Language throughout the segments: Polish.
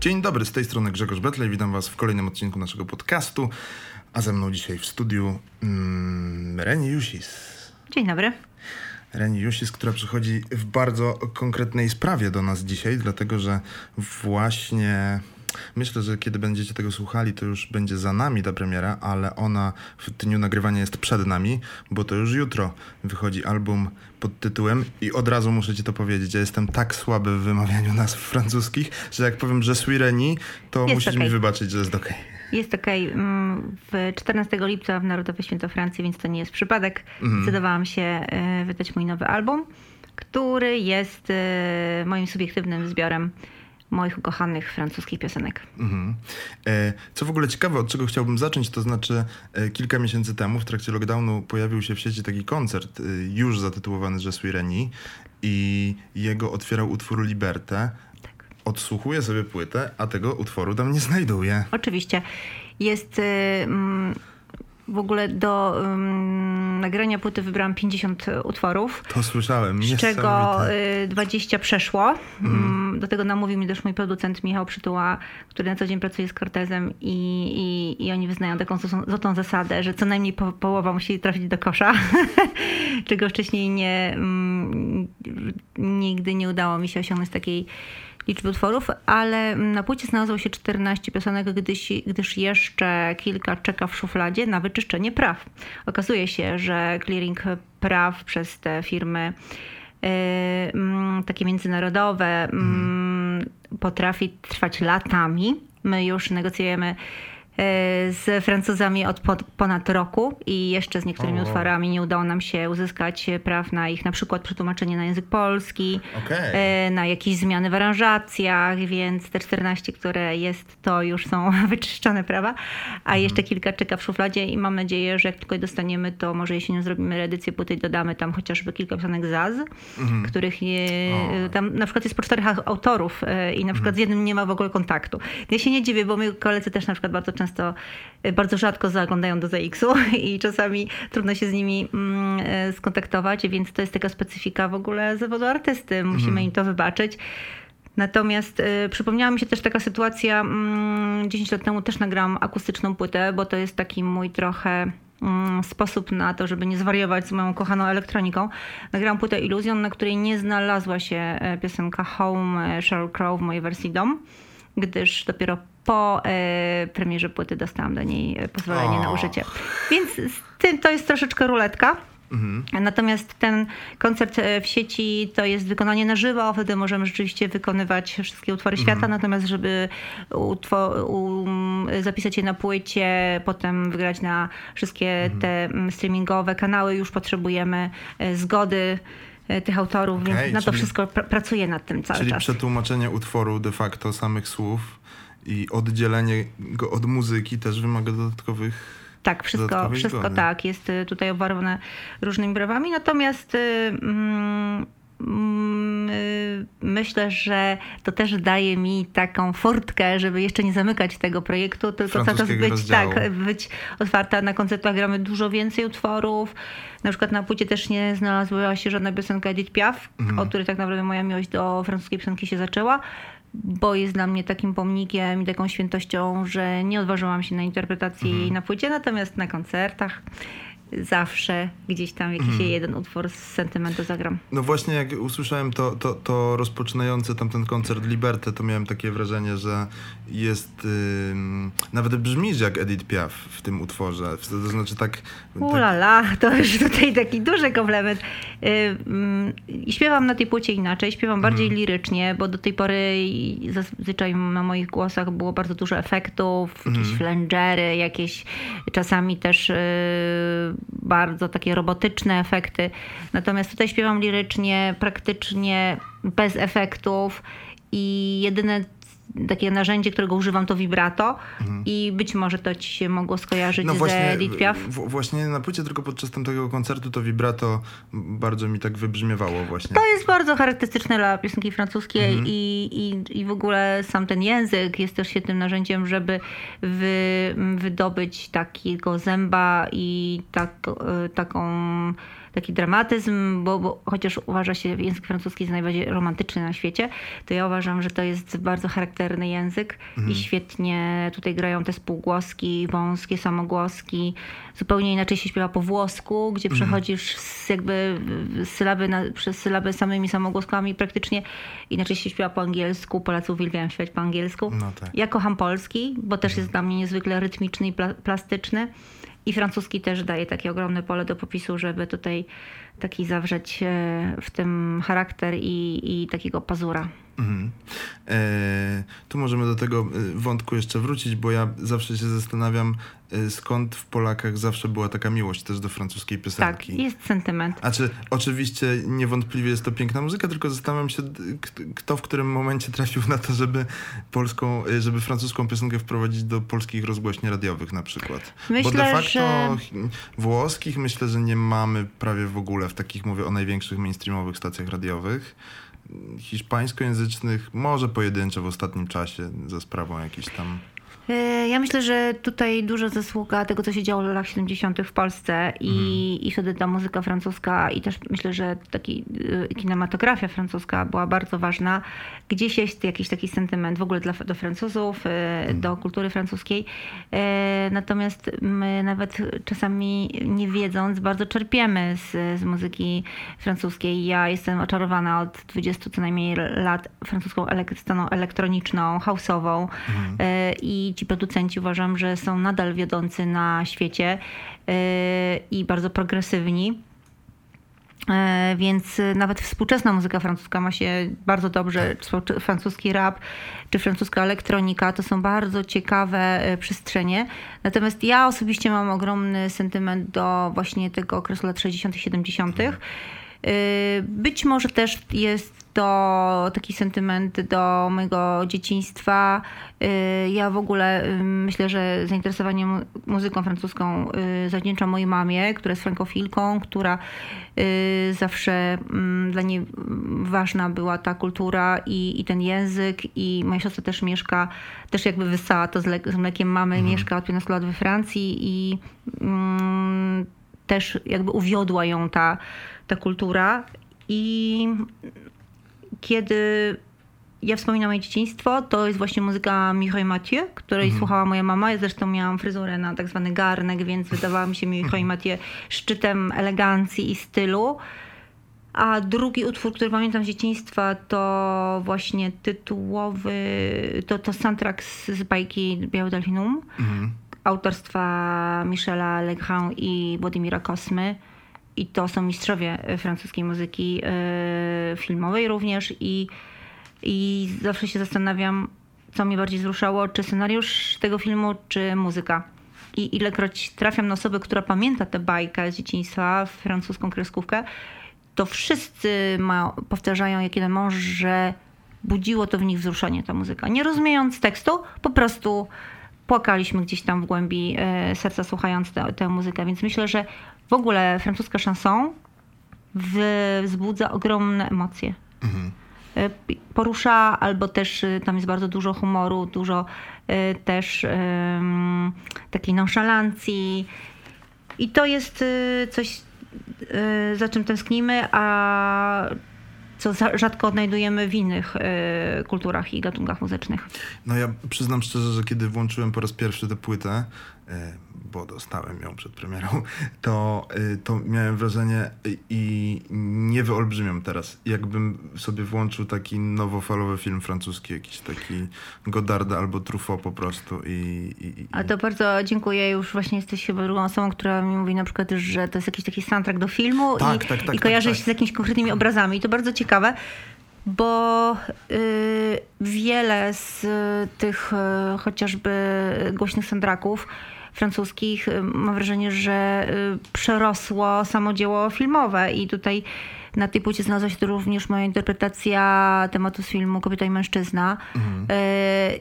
Dzień dobry, z tej strony Grzegorz Betlej. Witam Was w kolejnym odcinku naszego podcastu. A ze mną dzisiaj w studiu mm, Reni Jusis. Dzień dobry. Reni Jusis, która przychodzi w bardzo konkretnej sprawie do nas dzisiaj, dlatego że właśnie myślę, że kiedy będziecie tego słuchali, to już będzie za nami ta premiera, ale ona w dniu nagrywania jest przed nami, bo to już jutro wychodzi album pod tytułem i od razu muszę ci to powiedzieć, ja jestem tak słaby w wymawianiu nazw francuskich, że jak powiem Je suis Reni, to Jest musisz okej. mi wybaczyć, że jest okej. Jest okej. mm, W 14 lipca w Narodowe Święto Francji, więc to nie jest przypadek. Zdecydowałam się e, wydać mój nowy album, który jest e, moim subiektywnym zbiorem moich ukochanych francuskich piosenek. Mhm. E, Co w ogóle ciekawe, od czego chciałbym zacząć, to znaczy e, kilka miesięcy temu w trakcie lockdownu pojawił się w sieci taki koncert, e, już zatytułowany Je suis Reni i jego otwierał utwór Liberté. Tak. Odsłuchuję sobie płytę, a tego utworu tam nie znajduję. Oczywiście. Jest e, mm, w ogóle do mm, nagrania płyty wybrałam 50 utworów. To słyszałem, z czego niesamowite. y, 20 przeszło. Mm, Do tego namówił mnie też mój producent Michał Przytuła, który na co dzień pracuje z Cortezem i, i, i oni wyznają taką złotą zasadę, że co najmniej po, połowa musi trafić do kosza, czego wcześniej nie, mm, nigdy nie udało mi się osiągnąć takiej liczby utworów, ale na płycie znalazło się 14 piosenek, gdyż, gdyż jeszcze kilka czeka w szufladzie na wyczyszczenie praw. Okazuje się, że clearing praw przez te firmy y, mm, takie międzynarodowe mm, potrafi trwać latami. My już negocjujemy z Francuzami od ponad roku i jeszcze z niektórymi O. utworami nie udało nam się uzyskać praw na ich na przykład przetłumaczenie na język polski, Okej. e, na jakieś zmiany w aranżacjach, więc te 14, które jest, to już są wyczyszczone prawa, a jeszcze kilka czeka w szufladzie i mam nadzieję, że jak tylko je dostaniemy, to może jesienią zrobimy reedycję płyty i dodamy tam chociażby kilka piosenek Zaz, których je, tam na przykład jest po czterech autorów e, i na przykład z jednym nie ma w ogóle kontaktu. Ja się nie dziwię, bo moi koledzy też na przykład bardzo często, e, bardzo rzadko zaglądają do ZX-u i czasami trudno się z nimi mm, e, skontaktować, więc to jest taka specyfika w ogóle zawodu artysty. Musimy im to wybaczyć. Natomiast y, przypomniała mi się też taka sytuacja, mm, 10 lat temu też nagrałam akustyczną płytę, bo to jest taki mój trochę mm, sposób na to, żeby nie zwariować z moją kochaną elektroniką. Nagrałam płytę Illusion, na której nie znalazła się e, piosenka Home e, Sheryl Crow w mojej wersji Dom, gdyż dopiero po e, premierze płyty dostałam do niej e, pozwolenie na O. użycie. Więc z tym to jest troszeczkę ruletka. Natomiast ten koncert e, w sieci to jest wykonanie na żywo, wtedy możemy rzeczywiście wykonywać wszystkie utwory świata, natomiast żeby um, zapisać je na płycie, potem wygrać na wszystkie te mm, streamingowe kanały, już potrzebujemy zgody tych autorów, Okej, więc na to czyli- wszystko pr- pracuję nad tym cały Czyli czas. przetłumaczenie utworu de facto samych słów i oddzielenie go od muzyki też wymaga dodatkowych Tak, wszystko, wszystko zgody. tak. Jest y, tutaj obwarowane różnymi prawami. Natomiast y, mm, mm, y, myślę, że to też daje mi taką fortkę, żeby jeszcze nie zamykać tego projektu, tylko cały czas być, rozdziału. tak, być otwarta. Na koncertach gramy dużo więcej utworów. Na przykład na płycie też nie znalazła się żadna piosenka Edith Piaf, Mhm. od której tak naprawdę moja miłość do francuskiej piosenki się zaczęła. Bo jest dla mnie takim pomnikiem i taką świętością, że nie odważyłam się na interpretację Mhm. jej na płycie, natomiast na koncertach zawsze gdzieś tam jakiś Mhm. jeden utwór z sentymentu zagram. No właśnie jak usłyszałem to, to, to rozpoczynający tamten koncert Liberty, to miałem takie wrażenie, że jest, ym, nawet brzmisz jak Edith Piaf w tym utworze. To znaczy tak... tak Ulala, to już tutaj taki duży komplement. Y, mm, I śpiewam na tej płycie inaczej, śpiewam bardziej Mhm. lirycznie, bo do tej pory zazwyczaj na moich głosach było bardzo dużo efektów, Mhm. jakieś flangery, jakieś czasami też y, bardzo takie robotyczne efekty. Natomiast tutaj śpiewam lirycznie, praktycznie bez efektów i jedyne takie narzędzie, którego używam, to vibrato mhm. i być może to ci się mogło skojarzyć no właśnie, ze Edith Piaf. W, właśnie na płycie tylko podczas tamtego koncertu to vibrato bardzo mi tak wybrzmiewało właśnie. To jest bardzo charakterystyczne dla piosenki francuskiej mhm. i, i, i w ogóle sam ten język jest też świetnym narzędziem, żeby wy, wydobyć takiego zęba i tak, e, taką taki dramatyzm, bo, bo chociaż uważa się język francuski za najbardziej romantyczny na świecie, to ja uważam, że to jest bardzo charakterny język mhm. i świetnie tutaj grają te spółgłoski, wąskie samogłoski. Zupełnie inaczej się śpiewa po włosku, gdzie mhm. przechodzisz z jakby sylaby na, przez sylaby samymi samogłoskami praktycznie. Inaczej się śpiewa po angielsku. Polacy uwielbiają śpiewać po angielsku. No tak. Ja kocham polski, bo też mhm. jest dla mnie niezwykle rytmiczny i plastyczny. I francuski też daje takie ogromne pole do popisu, żeby tutaj taki zawrzeć w tym charakter i, i takiego pazura. Mhm. E, tu możemy do tego e, wątku jeszcze wrócić, bo ja zawsze się zastanawiam, e, skąd w Polakach zawsze była taka miłość też do francuskiej piosenki. Tak, jest sentyment. A czy oczywiście niewątpliwie jest to piękna muzyka, tylko zastanawiam się, kto w którym momencie trafił na to, żeby polską, e, żeby francuską piosenkę wprowadzić do polskich rozgłośni radiowych na przykład. Myślę, bo de facto że... włoskich myślę, że nie mamy prawie w ogóle w takich, mówię o największych mainstreamowych stacjach radiowych hiszpańskojęzycznych, może pojedyncze w ostatnim czasie za sprawą jakichś tam ja myślę, że tutaj duża zasługa tego, co się działo w latach 70. w Polsce i, mhm. i wtedy ta muzyka francuska i też myślę, że taki e, kinematografia francuska była bardzo ważna. Gdzieś jest jakiś taki sentyment w ogóle dla, do Francuzów, e, mhm. do kultury francuskiej. Natomiast my nawet czasami nie wiedząc bardzo czerpiemy z, z muzyki francuskiej. Ja jestem oczarowana od 20 co najmniej lat francuską sceną elektroniczną, house'ową mhm. i ci producenci uważam, że są nadal wiodący na świecie yy, i bardzo progresywni. Yy, więc nawet współczesna muzyka francuska ma się bardzo dobrze, czy francuski rap, czy francuska elektronika, to są bardzo ciekawe yy, przestrzenie. Natomiast ja osobiście mam ogromny sentyment do właśnie tego okresu lat 60., 70. Być może też jest to taki sentyment do mojego dzieciństwa. Y, ja w ogóle y, myślę, że zainteresowanie muzyką francuską y, zawdzięczam mojej mamie, która jest frankofilką, która zawsze mm, dla niej ważna była ta kultura i, i ten język i moja siostra też mieszka, też jakby wysała to z, mlekiem mamy, mhm. mieszka od 15 lat we Francji i mm, też jakby uwiodła ją ta, ta kultura i kiedy ja wspominam moje dzieciństwo, to jest właśnie muzyka Michał Mathieu, której mhm. słuchała moja mama. Ja zresztą miałam fryzurę na tak zwany garnek, więc wydawała mi się Michał mhm. Mathieu szczytem elegancji i stylu. A drugi utwór, który pamiętam z dzieciństwa, to właśnie tytułowy, to, to soundtrack z bajki Biały Delfinum, mhm. autorstwa Michela Legrand i Władimira Kosmy. I to są mistrzowie francuskiej muzyki yy, filmowej również i i zawsze się zastanawiam, co mnie bardziej wzruszało, czy scenariusz tego filmu, czy muzyka. I ilekroć trafiam na osobę, która pamięta tę bajkę z dzieciństwa, francuską kreskówkę, to wszyscy ma, powtarzają jak jeden mąż, że budziło to w nich wzruszenie ta muzyka. Nie rozumiejąc tekstu, po prostu płakaliśmy gdzieś tam w głębi e, serca słuchając tę muzykę. Więc myślę, że w ogóle francuska chanson wzbudza ogromne emocje. Mhm. E, porusza, albo też e, tam jest bardzo dużo humoru, dużo e, też takiej nonszalancji. I to jest coś, za czym tęsknimy, a co rzadko odnajdujemy w innych kulturach i gatunkach muzycznych. No ja przyznam szczerze, że kiedy włączyłem po raz pierwszy tę płytę, bo dostałem ją przed premierą, to, y, to miałem wrażenie i nie wyolbrzymiam teraz, jakbym sobie włączył taki nowofalowy film francuski, jakiś taki Godarda albo Truffaut po prostu. I, i, i... A to bardzo dziękuję, już właśnie jesteś chyba drugą osobą, która mi mówi na przykład, że to jest jakiś taki soundtrack do filmu tak, i, tak, tak, i kojarzy tak, się tak. z jakimiś konkretnymi obrazami. I to bardzo ciekawe bo y, wiele z tych y, chociażby głośnych sandraków francuskich, y, mam wrażenie, że y, przerosło samo dzieło filmowe i tutaj Na tej płycie znalazła się również moja interpretacja tematu z filmu Kobieta i Mężczyzna. Mhm.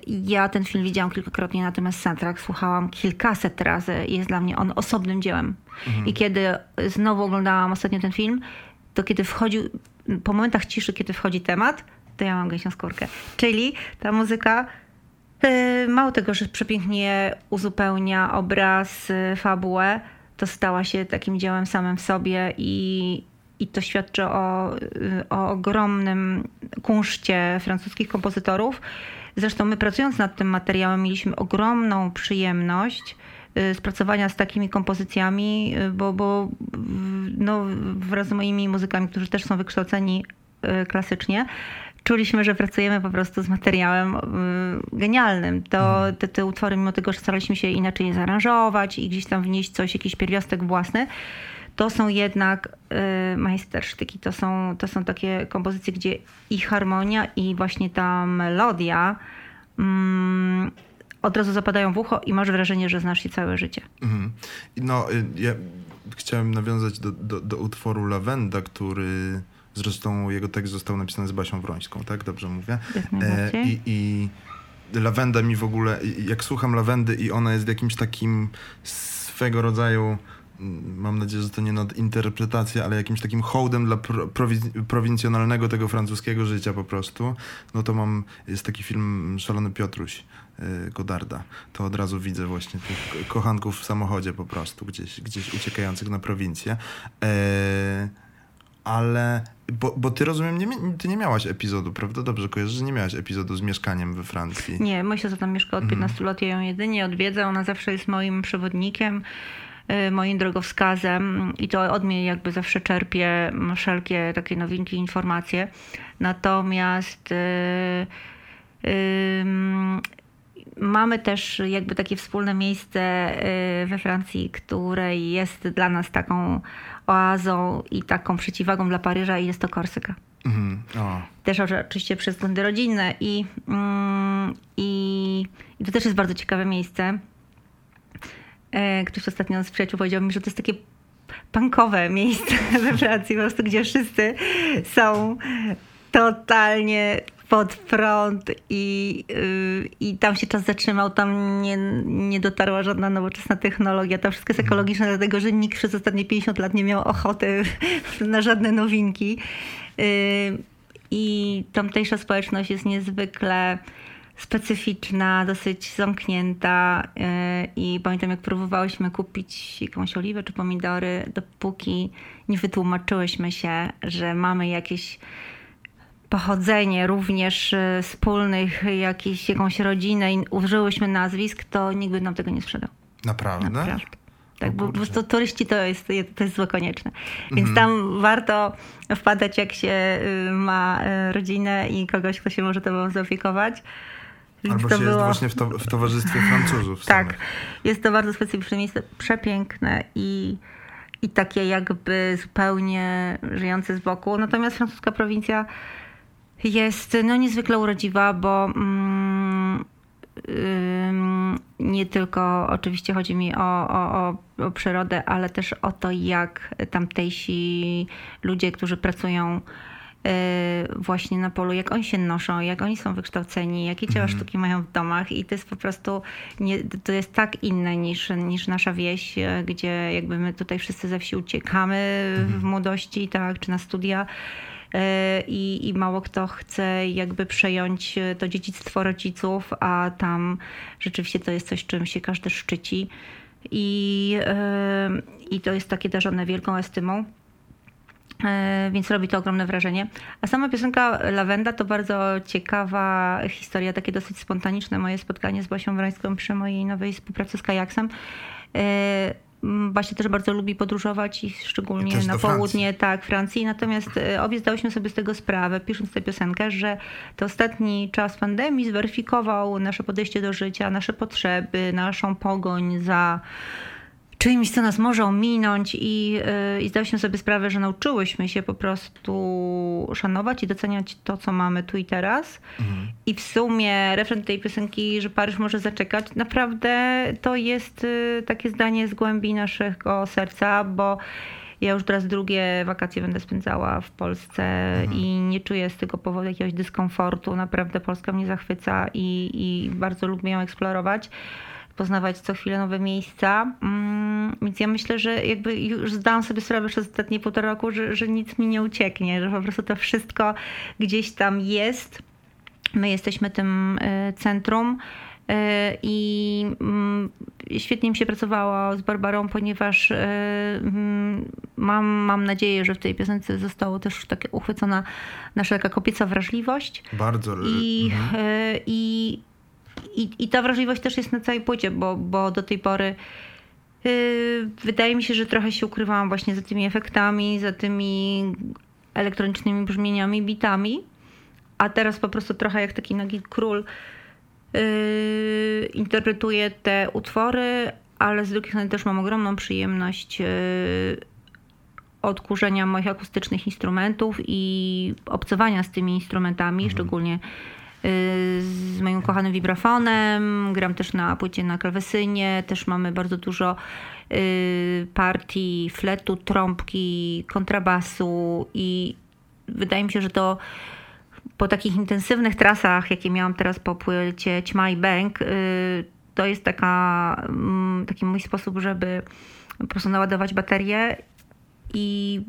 Ja ten film widziałam kilkakrotnie, natomiast soundtrack słuchałam kilkaset razy i jest dla mnie on osobnym dziełem. Mhm. I kiedy znowu oglądałam ostatnio ten film, to kiedy wchodził, po momentach ciszy, kiedy wchodzi temat, to ja mam gęsią skórkę. Czyli ta muzyka mało tego, że przepięknie uzupełnia obraz, e, fabułę, to stała się takim dziełem samym w sobie i, i to świadczy o, e, o ogromnym kunszcie francuskich kompozytorów. Zresztą my pracując nad tym materiałem mieliśmy ogromną przyjemność spracowania z takimi kompozycjami, bo, bo no, wraz z moimi muzykami, którzy też są wykształceni klasycznie, czuliśmy, że pracujemy po prostu z materiałem y, genialnym. To mhm. te, te utwory, mimo tego, że staraliśmy się inaczej zaaranżować i gdzieś tam wnieść coś, jakiś pierwiastek własny, to są jednak y, majstersztyki. To są, to są takie kompozycje, gdzie i harmonia, i właśnie ta melodia mm, od razu zapadają w ucho i masz wrażenie, że znasz je całe życie. Mhm. No, y, ja chciałem nawiązać do, do, do utworu Lawenda, który Zresztą jego tekst został napisany z Basią Wrońską, tak? Dobrze mówię? E, I, I lawenda mi w ogóle, jak słucham lawendy i ona jest jakimś takim swego rodzaju mm, mam nadzieję, że to nie nadinterpretacja, ale jakimś takim hołdem dla prowin prowincjonalnego tego francuskiego życia po prostu, no to mam, jest taki film Szalony Piotruś y, Godarda. To od razu widzę właśnie tych kochanków w samochodzie po prostu, gdzieś, gdzieś uciekających na prowincję. E ale bo, bo ty rozumiem, nie, ty nie miałaś epizodu, prawda? Dobrze kojarzysz, że nie miałaś epizodu z mieszkaniem we Francji. Nie, mój siostra tam mieszka od 15 mhm. lat, ja ją jedynie odwiedzę, ona zawsze jest moim przewodnikiem, y, moim drogowskazem i to od mnie jakby zawsze czerpię wszelkie takie nowinki, informacje. Natomiast yy, yy, mamy też jakby takie wspólne miejsce y, we Francji, które jest dla nas taką oazą i taką przeciwwagą dla Paryża i jest to Korsyka. Mhm. Też oczywiście przez względy rodzinne i, mm, i, i to też jest bardzo ciekawe miejsce. E, ktoś ostatnio z przyjaciół powiedział mi, że to jest takie punkowe miejsce we Francji, po prostu, gdzie wszyscy są totalnie pod prąd i, yy, i tam się czas zatrzymał, tam nie, nie dotarła żadna nowoczesna technologia. To wszystko jest mhm. ekologiczne, dlatego że nikt przez ostatnie 50 lat nie miał ochoty na żadne nowinki. Yy, I tamtejsza społeczność jest niezwykle specyficzna, dosyć zamknięta yy, i pamiętam jak próbowałyśmy kupić jakąś oliwę czy pomidory, dopóki nie wytłumaczyłyśmy się, że mamy jakieś pochodzenie również y, wspólnych, jakiś, jakąś rodzinę i użyłyśmy nazwisk, to nikt by nam tego nie sprzedał. Naprawdę? Naprawdę. Tak, bo po prostu turyści to jest, to jest złe konieczne. Więc mhm. tam warto wpadać, jak się y, ma y, rodzinę i kogoś, kto się może tobą zaopiekować. Więc Albo to się było... jest właśnie w, to, w towarzystwie Francuzów. tak, samych. jest to bardzo specyficzne miejsce, przepiękne i, i takie jakby zupełnie żyjące z boku. Natomiast francuska prowincja jest no, niezwykle urodziwa, bo mm, nie tylko oczywiście chodzi mi o, o, o, przyrodę, ale też o to, jak tamtejsi ludzie, którzy pracują y, właśnie na polu, jak oni się noszą, jak oni są wykształceni, jakie dzieła mm. sztuki mają w domach i to jest po prostu, nie, to jest tak inne niż, niż nasza wieś, y, gdzie jakby my tutaj wszyscy ze wsi uciekamy mm. w mhm. młodości, tak, czy na studia i, i mało kto chce jakby przejąć e, to dziedzictwo rodziców, a tam rzeczywiście to jest coś, czym się każdy szczyci. I, e, i to jest takie darzone wielką estymą więc robi to ogromne wrażenie. A sama piosenka Lawenda to bardzo ciekawa historia, takie dosyć spontaniczne moje spotkanie z Basią Wrońską przy mojej nowej współpracy z Kajaksem. Mm, Basia też bardzo lubi podróżować i szczególnie na południe Francji. tak, Francji. Natomiast e, obie zdałyśmy sobie z tego sprawę, pisząc tę piosenkę, że to ostatni czas pandemii zweryfikował nasze podejście do życia, nasze potrzeby, naszą pogoń za czymś, co nas może ominąć i, yy, i zdałyśmy sobie sprawę, że nauczyłyśmy się po prostu szanować i doceniać to, co mamy tu i teraz. Mhm. I w sumie refren tej piosenki, że Paryż może zaczekać, naprawdę to jest yy, takie zdanie z głębi naszego serca, bo Ja już teraz drugie wakacje będę spędzała w Polsce mhm. i nie czuję z tego powodu jakiegoś dyskomfortu. Naprawdę Polska mnie zachwyca i, i bardzo lubię ją eksplorować poznawać co chwilę nowe miejsca. Mm, więc ja myślę, że jakby już zdałam sobie sprawę przez ostatnie półtora roku, że, że nic mi nie ucieknie, że po prostu to wszystko gdzieś tam jest. My jesteśmy tym y, centrum. Y, I mm, świetnie mi się pracowało z Barbarą, ponieważ y, mm, mam, mam nadzieję, że w tej piosence zostało też tak uchwycona nasza taka kobieca wrażliwość. Bardzo. I, mhm. i i, I ta wrażliwość też jest na całej płycie, bo, bo do tej pory yy, wydaje mi się, że trochę się ukrywałam właśnie za tymi efektami, za tymi elektronicznymi brzmieniami, bitami, a teraz po prostu trochę jak taki nagi król yy, interpretuję te utwory, ale z drugiej strony też mam ogromną przyjemność yy, odkurzenia moich akustycznych instrumentów i obcowania z tymi instrumentami, mhm. szczególnie z moim kochanym vibrafonem, gram też na płycie na klawesynie, też mamy bardzo dużo y, partii fletu, trąbki, kontrabasu i wydaje mi się, że to po takich intensywnych trasach, jakie miałam teraz po płycie Ćma i Bęk, y, to jest taka, mm, taki mój sposób, żeby po prostu naładować baterię i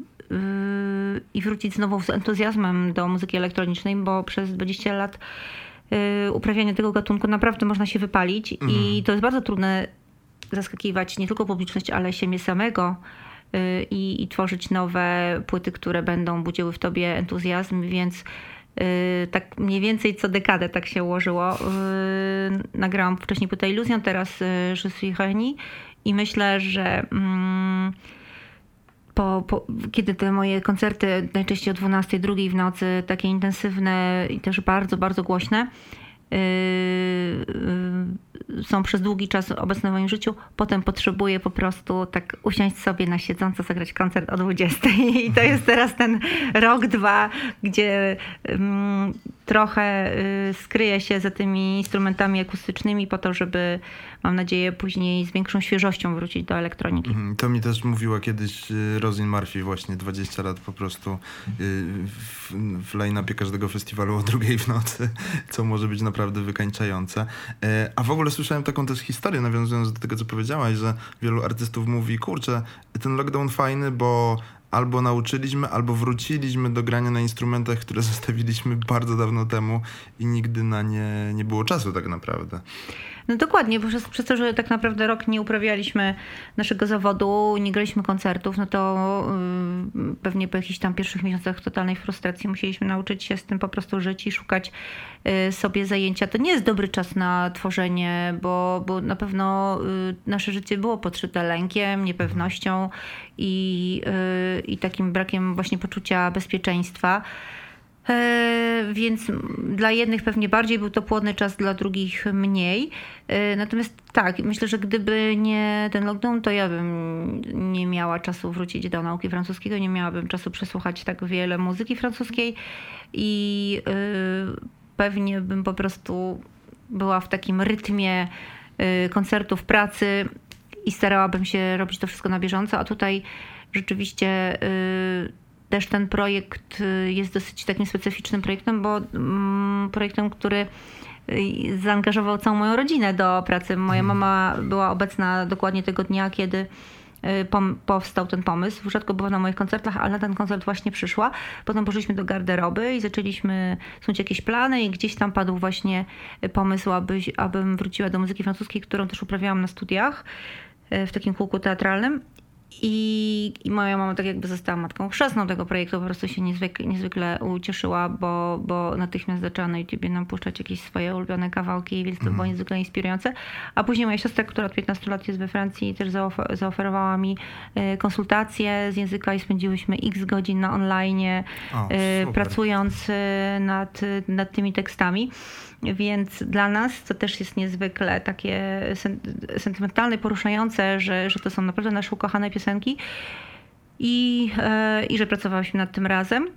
i wrócić znowu z entuzjazmem do muzyki elektronicznej, bo przez 20 lat yy, uprawiania tego gatunku naprawdę można się wypalić mhm. i to jest bardzo trudne zaskakiwać nie tylko publiczność, ale siebie samego yy, i, i tworzyć nowe płyty, które będą budziły w tobie entuzjazm, więc tak mniej więcej co dekadę tak się ułożyło. Nagrałam wcześniej płytę Illusion, teraz Je suis i myślę, że mm, po, po, kiedy te moje koncerty najczęściej o 12, drugiej w nocy, takie intensywne i też bardzo, bardzo głośne, yy, yy, są przez długi czas obecne w moim życiu. Potem potrzebuję po prostu tak usiąść sobie na siedząco, zagrać koncert o 20. I to jest teraz ten rok, dwa, gdzie yy, trochę y, skryję się za tymi instrumentami akustycznymi po to, żeby mam nadzieję później z większą świeżością wrócić do elektroniki. Mhm, to mi też mówiła kiedyś y, Rosin Murphy właśnie 20 lat po prostu y, w, w line-upie każdego festiwalu o drugiej w nocy, co może być naprawdę wykańczające. E, a w ogóle słyszałem taką też historię nawiązując do tego, co powiedziałaś, że wielu artystów mówi, kurczę, ten lockdown fajny, bo albo nauczyliśmy, albo wróciliśmy do grania na instrumentach, które zostawiliśmy bardzo dawno temu i nigdy na nie nie było czasu tak naprawdę. No dokładnie, bo przez, przez to, że tak naprawdę rok nie uprawialiśmy naszego zawodu, nie graliśmy koncertów, no to yy, pewnie po jakichś tam pierwszych miesiącach totalnej frustracji musieliśmy nauczyć się z tym po prostu żyć i szukać yy, sobie zajęcia. To nie jest dobry czas na tworzenie, bo, bo na pewno yy, nasze życie było podszyte lękiem, niepewnością i, y, i takim brakiem właśnie poczucia bezpieczeństwa. E, więc dla jednych pewnie bardziej był to płodny czas, dla drugich mniej. E, natomiast tak, myślę, że gdyby nie ten lockdown, to ja bym nie miała czasu wrócić do nauki francuskiego, nie miałabym czasu przesłuchać tak wiele muzyki francuskiej i e, pewnie bym po prostu była w takim rytmie koncertów, pracy i starałabym się robić to wszystko na bieżąco, a tutaj rzeczywiście też ten projekt y, jest dosyć takim specyficznym projektem, bo mm, projektem, który y, zaangażował całą moją rodzinę do pracy. Moja mhm. mama była obecna dokładnie tego dnia, kiedy y, powstał ten pomysł. Rzadko była na moich koncertach, ale na ten koncert właśnie przyszła. Potem poszliśmy do garderoby i zaczęliśmy snuć jakieś plany i gdzieś tam padł właśnie pomysł, aby, abym wróciła do muzyki francuskiej, którą też uprawiałam na studiach w takim kółku teatralnym. I, I moja mama tak jakby została matką chrzestną tego projektu, po prostu się niezwykle, niezwykle ucieszyła, bo, bo natychmiast zaczęła na YouTubie nam puszczać jakieś swoje ulubione kawałki, więc to mm. było niezwykle inspirujące. A później moja siostra, która od 15 lat jest we Francji, też zaofer zaoferowała mi e, konsultacje z języka i spędziłyśmy x godzin na online, o, e, pracując e, nad, nad tymi tekstami. Więc dla nas to też jest niezwykle takie sentymentalne, poruszające, że, że to są naprawdę nasze ukochane piosenki i, e, i że pracowałyśmy nad tym razem.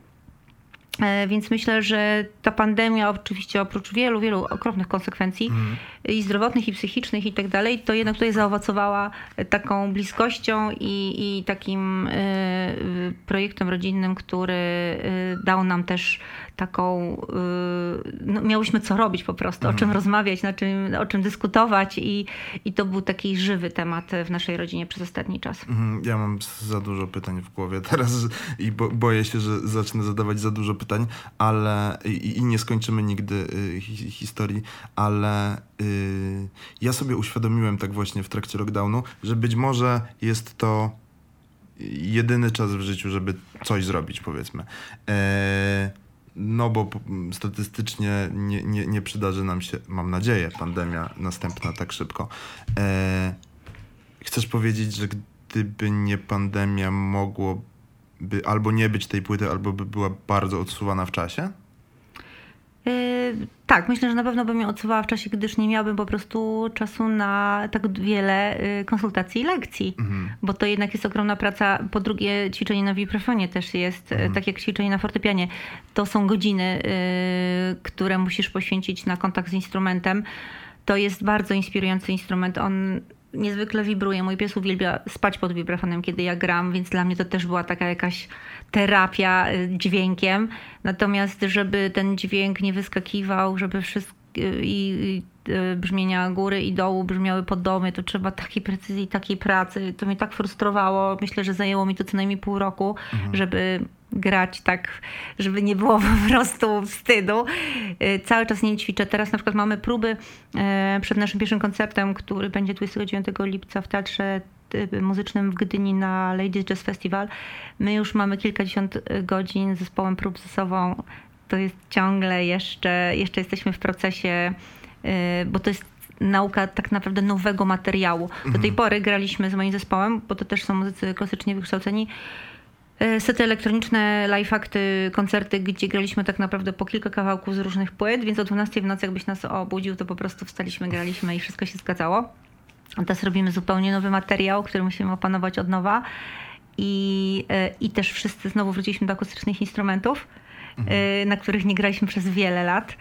E, więc myślę, że ta pandemia, oczywiście oprócz wielu, wielu okropnych konsekwencji mm. i zdrowotnych, i psychicznych, i tak dalej, to jednak tutaj zaowocowała taką bliskością i, i takim y, projektem rodzinnym, który dał nam też taką, y, no, miałyśmy co robić po prostu, mm. o czym mhm. rozmawiać, na czym, o czym dyskutować i, i to był taki żywy temat w naszej rodzinie przez ostatni czas. Mm, ja mam za dużo pytań w głowie teraz i bo, boję się, że zacznę zadawać za dużo pytań, ale i, i nie skończymy nigdy y, hi, historii, ale y, ja sobie uświadomiłem tak właśnie w trakcie lockdownu, że być może jest to jedyny czas w życiu, żeby coś zrobić, powiedzmy. E, no bo statystycznie nie, nie, nie przydarzy nam się, mam nadzieję, pandemia następna tak szybko. E, chcesz powiedzieć, że gdyby nie pandemia, mogłoby albo nie być tej płyty, albo by była bardzo odsuwana w czasie? Yy, tak, myślę, że na pewno bym ją odsuwała w czasie, gdyż nie miałabym po prostu czasu na tak wiele yy, konsultacji i lekcji, mhm. bo to jednak jest ogromna praca. Po drugie, ćwiczenie na wibrafonie też jest, yy, mhm. tak jak ćwiczenie na fortepianie. To są godziny, które musisz poświęcić na kontakt z instrumentem. To jest bardzo inspirujący instrument. On niezwykle wibruje. Mój pies uwielbia spać pod wibrafonem, kiedy ja gram, więc dla mnie to też była taka jakaś terapia y, dźwiękiem. Natomiast, żeby ten dźwięk nie wyskakiwał, żeby wszystko i, y, brzmienia góry i dołu brzmiały pod domy, to trzeba takiej precyzji, takiej pracy. To mnie tak frustrowało. Myślę, że zajęło mi to co najmniej pół roku, mhm. żeby grać tak, żeby nie było po prostu wstydu. Y, cały czas nie ćwiczę. Teraz na przykład mamy próby przed naszym pierwszym koncertem, który będzie 29 lipca w Teatrze Y, muzycznym w Gdyni na Ladies Jazz Festival. My już mamy kilkadziesiąt y, godzin z zespołem prób ze sobą. To jest ciągle jeszcze, jeszcze jesteśmy w procesie, y, bo to jest nauka tak naprawdę nowego materiału. Do tej mhm. pory graliśmy z moim zespołem, bo to też są muzycy klasycznie wykształceni, sety elektroniczne, live akty, koncerty, gdzie graliśmy tak naprawdę po kilka kawałków z różnych płyt, więc o 12 w nocy jakbyś nas obudził, to po prostu wstaliśmy, graliśmy i wszystko się zgadzało. Teraz robimy zupełnie nowy materiał, który musimy opanować od nowa. I, e, i też wszyscy znowu wróciliśmy do akustycznych instrumentów, mhm. E, na których nie graliśmy przez wiele lat.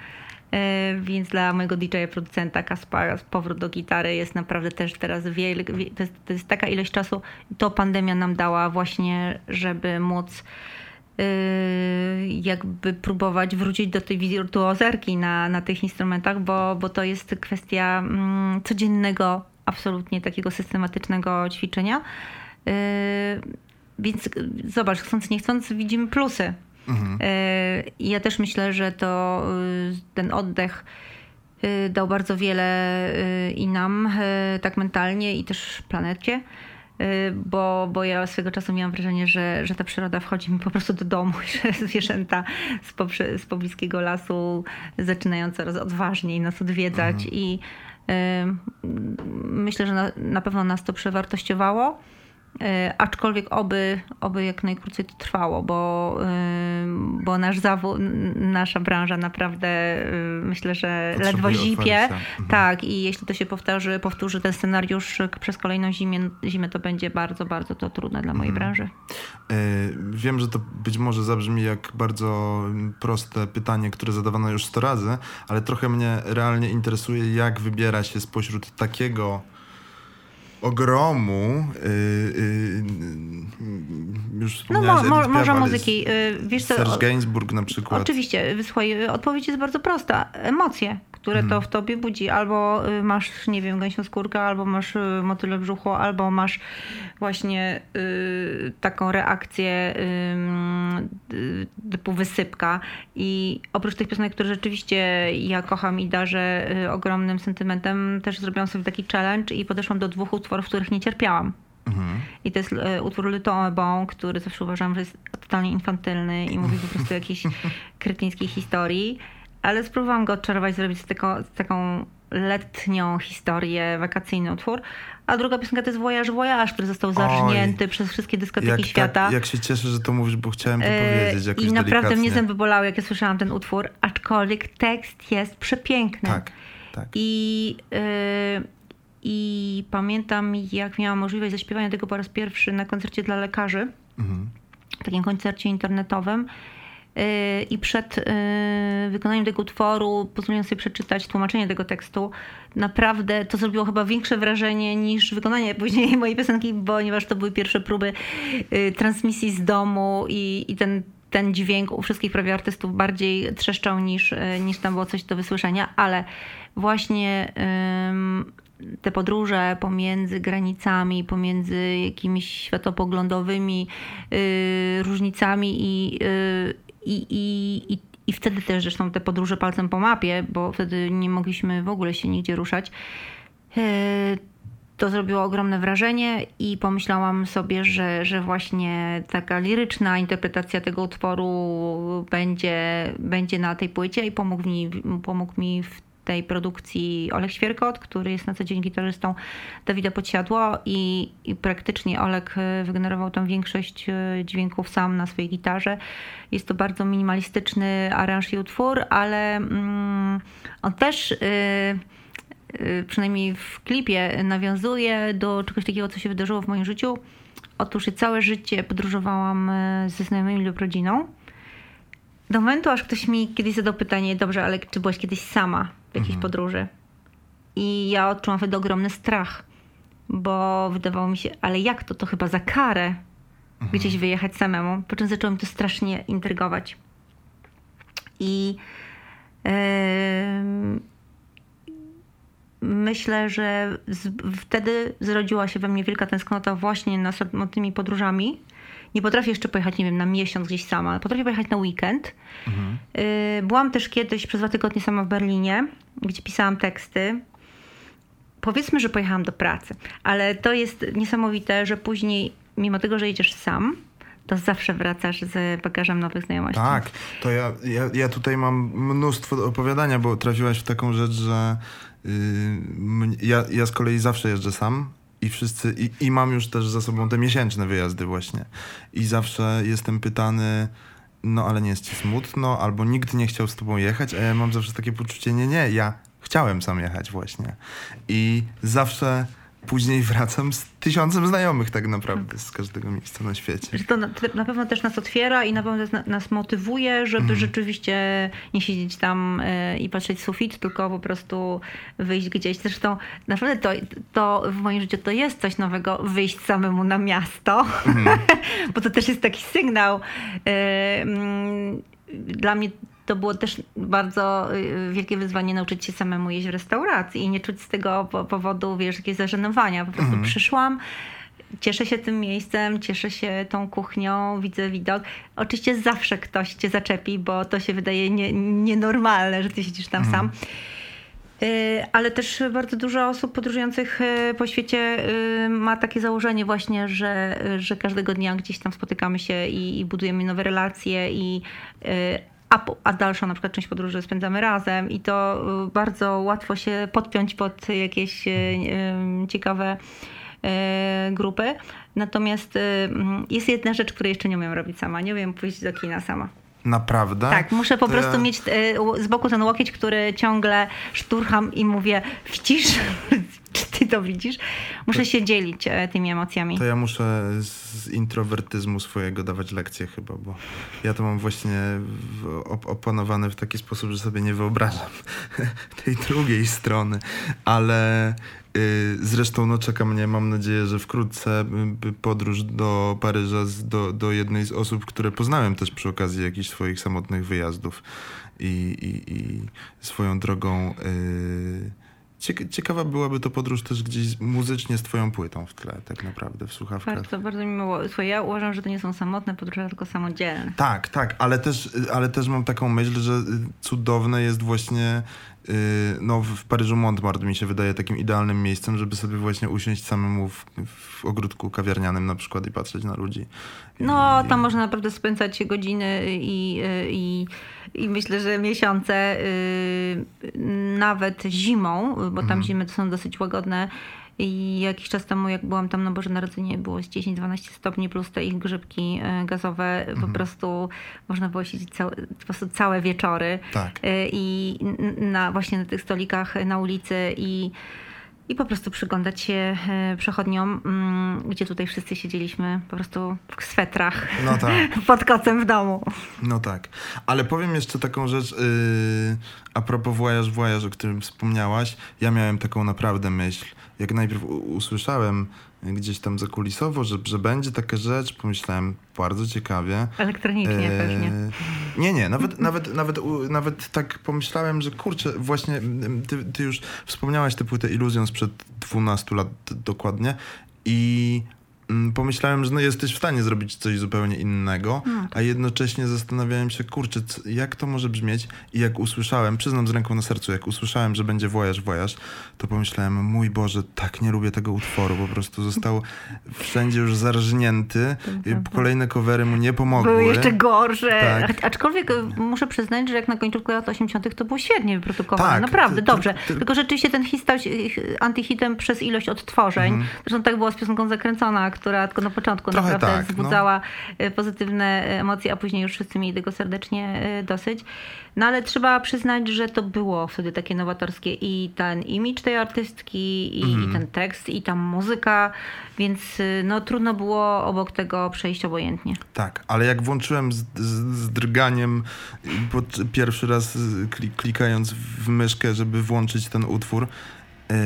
E, więc dla mojego DJ-a, producenta Kaspara, powrót do gitary jest naprawdę też teraz wielki. To to jest taka ilość czasu. To pandemia nam dała właśnie, żeby móc jakby próbować wrócić do tej wirtuozerki na, na tych instrumentach, bo, bo to jest kwestia mm, codziennego absolutnie takiego systematycznego ćwiczenia. Y, więc zobacz, chcąc nie chcąc, widzimy plusy. Mhm. Y, ja też myślę, że to y, ten oddech dał bardzo wiele i nam, tak mentalnie, i też planecie. Bo, bo ja swego czasu miałam wrażenie, że, że ta przyroda wchodzi mi po prostu do domu i że zwierzęta z, poprze, z pobliskiego lasu zaczynają coraz odważniej nas odwiedzać. Mhm. I Myślę, że na, na pewno nas to przewartościowało. E, aczkolwiek oby, oby jak najkrócej to trwało, bo, bo nasz zawód, nasza branża naprawdę myślę, że ledwo zipie. Mhm. Tak, i jeśli to się powtórzy, powtórzy ten scenariusz przez kolejną zimę, zimę, to będzie bardzo, bardzo to trudne dla mojej mhm. branży. E, wiem, że to być może zabrzmi jak bardzo proste pytanie, które zadawano już 100 razy, ale trochę mnie realnie interesuje, jak wybiera się spośród takiego ogromu. Yy, yy, już no mo, mo, może muzyki. Yy, wiesz co, Serge Gainsbourg na przykład. Oczywiście, słuchaj, odpowiedź jest bardzo prosta. Emocje które to mhm. w tobie budzi. Albo y, masz, nie wiem, gęsią skórkę, albo masz y, motyle brzuchu, albo masz właśnie y, taką reakcję y, typu wysypka. I oprócz tych piosenek, które rzeczywiście ja kocham i darzę y, ogromnym sentymentem, też zrobiłam sobie taki challenge i podeszłam do dwóch utworów, których nie cierpiałam. Mhm. I to jest utwór Le Bon, który zawsze uważam, że jest totalnie infantylny i mówi po prostu o jakiejś kretyńskiej historii ale spróbowałam go odczarować, zrobić z, z taką letnią historię, wakacyjny utwór. A druga piosenka to jest Voyage Voyage, który został zarżnięty Oj, przez wszystkie dyskoteki jak, świata. Tak, jak się cieszę, że to mówisz, bo chciałem to yy, powiedzieć jakoś I naprawdę delikatnie. mnie zęby bolały, jak ja słyszałam ten utwór, aczkolwiek tekst jest przepiękny. Tak, tak. I, yy, I pamiętam, jak miałam możliwość zaśpiewania tego po raz pierwszy na koncercie dla lekarzy, mhm. takim koncercie internetowym. I przed wykonaniem tego utworu pozwoliłam sobie przeczytać tłumaczenie tego tekstu. Naprawdę to zrobiło chyba większe wrażenie niż wykonanie później mojej piosenki, ponieważ to były pierwsze próby transmisji z domu i, i ten ten dźwięk u wszystkich prawie artystów bardziej trzeszczał niż, niż tam było coś do wysłyszenia, ale właśnie te podróże pomiędzy granicami, pomiędzy jakimiś światopoglądowymi y, różnicami i, y, i, i, i, i wtedy też zresztą te podróże palcem po mapie, bo wtedy nie mogliśmy w ogóle się nigdzie ruszać. Y, to zrobiło ogromne wrażenie i pomyślałam sobie, że, że właśnie taka liryczna interpretacja tego utworu będzie, będzie na tej płycie i pomógł mi, pomógł mi w tej produkcji Olek Świerkot, który jest na co dzień gitarzystą Dawida Podsiadło i, i praktycznie Olek e, wygenerował tam większość e, dźwięków sam na swojej gitarze. Jest to bardzo minimalistyczny aranż i utwór, ale mm, on też... Yy, przynajmniej w klipie, nawiązuje do czegoś takiego, co się wydarzyło w moim życiu. Otóż całe życie podróżowałam ze znajomymi lub rodziną. Do momentu, aż ktoś mi kiedyś zadał pytanie, dobrze, ale czy byłaś kiedyś sama? W jakiejś mhm. podróży. I ja odczułam wtedy ogromny strach, bo wydawało mi się, ale jak to? To chyba za karę mhm. gdzieś wyjechać samemu. Po czym zaczęło mi to strasznie intrygować. I yy, myślę, że z, wtedy zrodziła się we mnie wielka tęsknota właśnie na samotnymi podróżami nie potrafię jeszcze pojechać, nie wiem, na miesiąc gdzieś sama. Potrafię pojechać na weekend. Mhm. Y, byłam też kiedyś przez dwa tygodnie sama w Berlinie, gdzie pisałam teksty. Powiedzmy, że pojechałam do pracy, ale to jest niesamowite, że później, mimo tego, że jedziesz sam, to zawsze wracasz z bagażem nowych znajomości. Tak, to ja, ja, ja tutaj mam mnóstwo opowiadania, bo trafiłaś w taką rzecz, że yy, ja, ja z kolei zawsze jeżdżę sam i wszyscy, i, i mam już też za sobą te miesięczne wyjazdy właśnie. I zawsze jestem pytany, no ale nie jest ci smutno, albo nikt nie chciał z tobą jechać, a ja mam zawsze takie poczucie, nie, nie, ja chciałem sam jechać właśnie. I zawsze później wracam z tysiącem znajomych tak naprawdę z każdego miejsca na świecie. Że to na, na pewno też nas otwiera i na pewno nas, nas motywuje, żeby mm. rzeczywiście nie siedzieć tam y, i patrzeć w sufit, tylko po prostu wyjść gdzieś. Zresztą naprawdę to, to w moim życiu to jest coś nowego, wyjść samemu na miasto, mm. bo to też jest taki sygnał. Y, dla mnie to było też bardzo y, wielkie wyzwanie nauczyć się samemu jeść w restauracji i nie czuć z tego powodu, wiesz, jakiegoś zażenowania. Po prostu mm. przyszłam, cieszę się tym miejscem, cieszę się tą kuchnią, widzę widok. Oczywiście zawsze ktoś cię zaczepi, bo to się wydaje nie, nienormalne, że ty siedzisz tam mm. sam. Y, ale też bardzo dużo osób podróżujących y, po świecie ma takie założenie właśnie, że, że każdego dnia gdzieś tam spotykamy się i, i budujemy nowe relacje i a, a dalszą na przykład część podróży spędzamy razem i to y, bardzo łatwo się podpiąć pod jakieś y, y, ciekawe grupy. Natomiast jest jedna rzecz, której jeszcze nie umiem robić sama. Nie umiem pójść do kina sama. Naprawdę? Tak, muszę po prostu mieć z boku ten łokieć, który ciągle szturcham i mówię, wcisz, czy ty to widzisz? Muszę to, się dzielić e, tymi emocjami. To ja muszę z introwertyzmu swojego dawać lekcje chyba, bo ja to mam właśnie op opanowane w taki sposób, że sobie nie wyobrażam tej drugiej strony, ale y, Zresztą no, czeka mnie, mam nadzieję, że wkrótce y, podróż do Paryża z, do, do jednej z osób, które poznałem też przy okazji jakichś swoich samotnych wyjazdów i, i, i swoją drogą. Yy, Ciekawa byłaby to podróż też gdzieś muzycznie z twoją płytą w tle, tak naprawdę, w słuchawkach. Bardzo, bardzo mi miło. Słuchaj, ja uważam, że to nie są samotne podróże, tylko samodzielne. Tak, tak, ale też, ale też mam taką myśl, że cudowne jest właśnie y, no, w Paryżu Montmartre mi się wydaje takim idealnym miejscem, żeby sobie właśnie usiąść samemu w, w ogródku kawiarnianym na przykład i patrzeć na ludzi. No, tam można naprawdę spędzać godziny i, i, i myślę, że miesiące, y, nawet zimą, bo tam mhm. zimy to są dosyć łagodne. I jakiś czas temu, jak byłam tam na Boże Narodzenie, było 10-12 stopni plus te ich grzybki y, gazowe. Mhm. Po prostu można było siedzieć całe, po prostu całe wieczory. Tak. Y, I na, właśnie na tych stolikach na ulicy i i po prostu przyglądać się e, przechodniom, mm, gdzie tutaj wszyscy siedzieliśmy po prostu w swetrach No tak. pod kocem w domu. No tak. Ale powiem jeszcze taką rzecz yy, a propos Voyage Voyage, o którym wspomniałaś. Ja miałem taką naprawdę myśl. Jak najpierw usłyszałem gdzieś tam zakulisowo, że, że będzie taka rzecz, pomyślałem bardzo ciekawie. Elektronicznie Eee, pewnie. Nie, nie, nawet, nawet, nawet, nawet tak pomyślałem, że kurczę, właśnie ty, ty już wspomniałaś tę płytę Illusion sprzed 12 lat dokładnie i pomyślałem, że no jesteś w stanie zrobić coś zupełnie innego, No. a jednocześnie zastanawiałem się, kurczę, jak to może brzmieć i jak usłyszałem, przyznam z ręką na sercu, jak usłyszałem, że będzie Voyage Voyage, to pomyślałem, mój Boże, tak nie lubię tego utworu, po prostu został wszędzie już zarżnięty, prawda. kolejne covery mu nie pomogły. Były jeszcze gorsze. Tak. Aczkolwiek e, muszę przyznać, że jak na końcówkę lat 80. to było świetnie wyprodukowane. Tak, Naprawdę, dobrze. ty- Tylko rzeczywiście ten hit stał się antyhitem przez ilość odtworzeń. Mhm. Zresztą tak było z piosenką Zakręcona, która tylko na początku Trochę naprawdę tak, no. wzbudzała e, pozytywne emocje, a później już wszyscy mieli tego serdecznie e, dosyć. No ale trzeba przyznać, że to było wtedy takie nowatorskie i ten imidż tej artystki, i, Mhm. i ten tekst, i ta muzyka, więc e, no trudno było obok tego przejść obojętnie. Tak, ale jak włączyłem z, z, z drganiem pod, pierwszy raz y, kli, klikając w myszkę, żeby włączyć ten utwór, yy,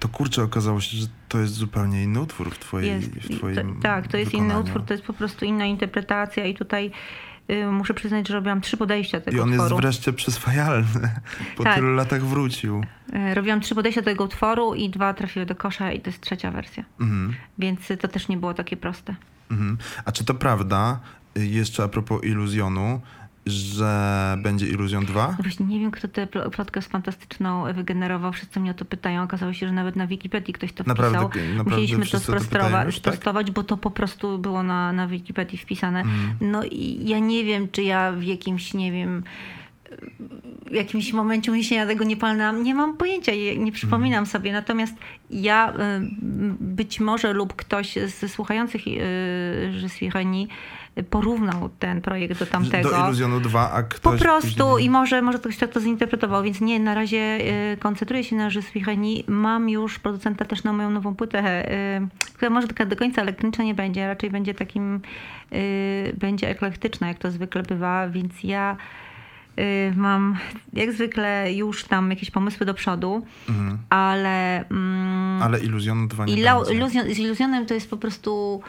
to kurczę okazało się, że to jest zupełnie inny utwór w twojej Jest, w twoim to, tak, to jest inny wykonaniu. utwór, to jest po prostu inna interpretacja i tutaj y, muszę przyznać, że robiłam trzy podejścia tego I on jest utworu. wreszcie przyswajalny. Po Tak. tylu latach wrócił. Y, Robiłam trzy podejścia do tego utworu i dwa trafiły do kosza i to jest trzecia wersja. Mhm. Więc to też nie było takie proste. Mhm. A czy to prawda, y, jeszcze a propos iluzjonu, że będzie Iluzjon 2? No właśnie nie wiem, kto tę pl- plotkę fantastyczną wygenerował. Wszyscy mnie o to pytają. Okazało się, że nawet na Wikipedii ktoś to wpisał. naprawdę Musieliśmy to pytają sprostować, tak? bo to po prostu było na, na Wikipedii wpisane. Mhm. No i ja nie wiem, czy ja w jakimś, nie wiem, w jakimś momencie uniesienia tego nie palnęłam. Nie mam pojęcia, nie przypominam Mhm. sobie. Natomiast ja y, być może lub ktoś ze słuchających y, że Swichani porównał ten projekt do tamtego. Do Iluzjonu 2, a ktoś Po prostu później- i może, może ktoś tak to zinterpretował, więc nie, na razie y, koncentruję się na Żyswicheni. Mam już producenta też na moją nową płytę, y, która może taka do końca elektroniczna nie będzie, raczej będzie takim, y, będzie eklektyczna, jak to zwykle bywa, więc ja mam jak zwykle już tam jakieś pomysły do przodu, Mhm. ale... Mm, Ale Iluzjonu 2 nie i będzie. iluzjon, z iluzjonem to jest po prostu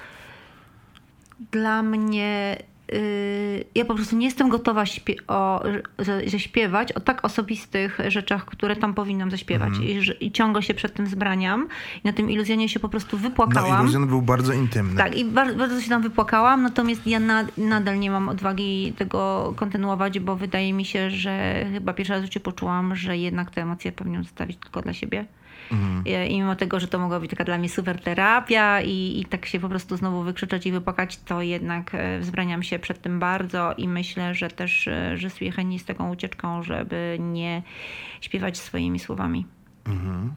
dla mnie. Yy, ja po prostu nie jestem gotowa śpie- o, że, że śpiewać o tak osobistych rzeczach, które tam powinnam zaśpiewać. Mhm. I, I ciągle się przed tym zbraniam. I na tym iluzjonie się po prostu No wypłakałam. Iluzjon był bardzo intymny. Tak, i bardzo, bardzo się tam wypłakałam, natomiast ja na, nadal nie mam odwagi tego kontynuować, bo wydaje mi się, że chyba pierwszy raz w życiu poczułam, że jednak te emocje powinnam zostawić tylko dla siebie. Mhm. I, mimo tego, że to mogła być taka dla mnie super terapia i, i tak się po prostu znowu wykrzyczeć i wypłakać, to jednak e, wzbraniam się przed tym bardzo i myślę, że też, e, że Swiecheni z taką ucieczką, żeby nie śpiewać swoimi słowami. Mhm.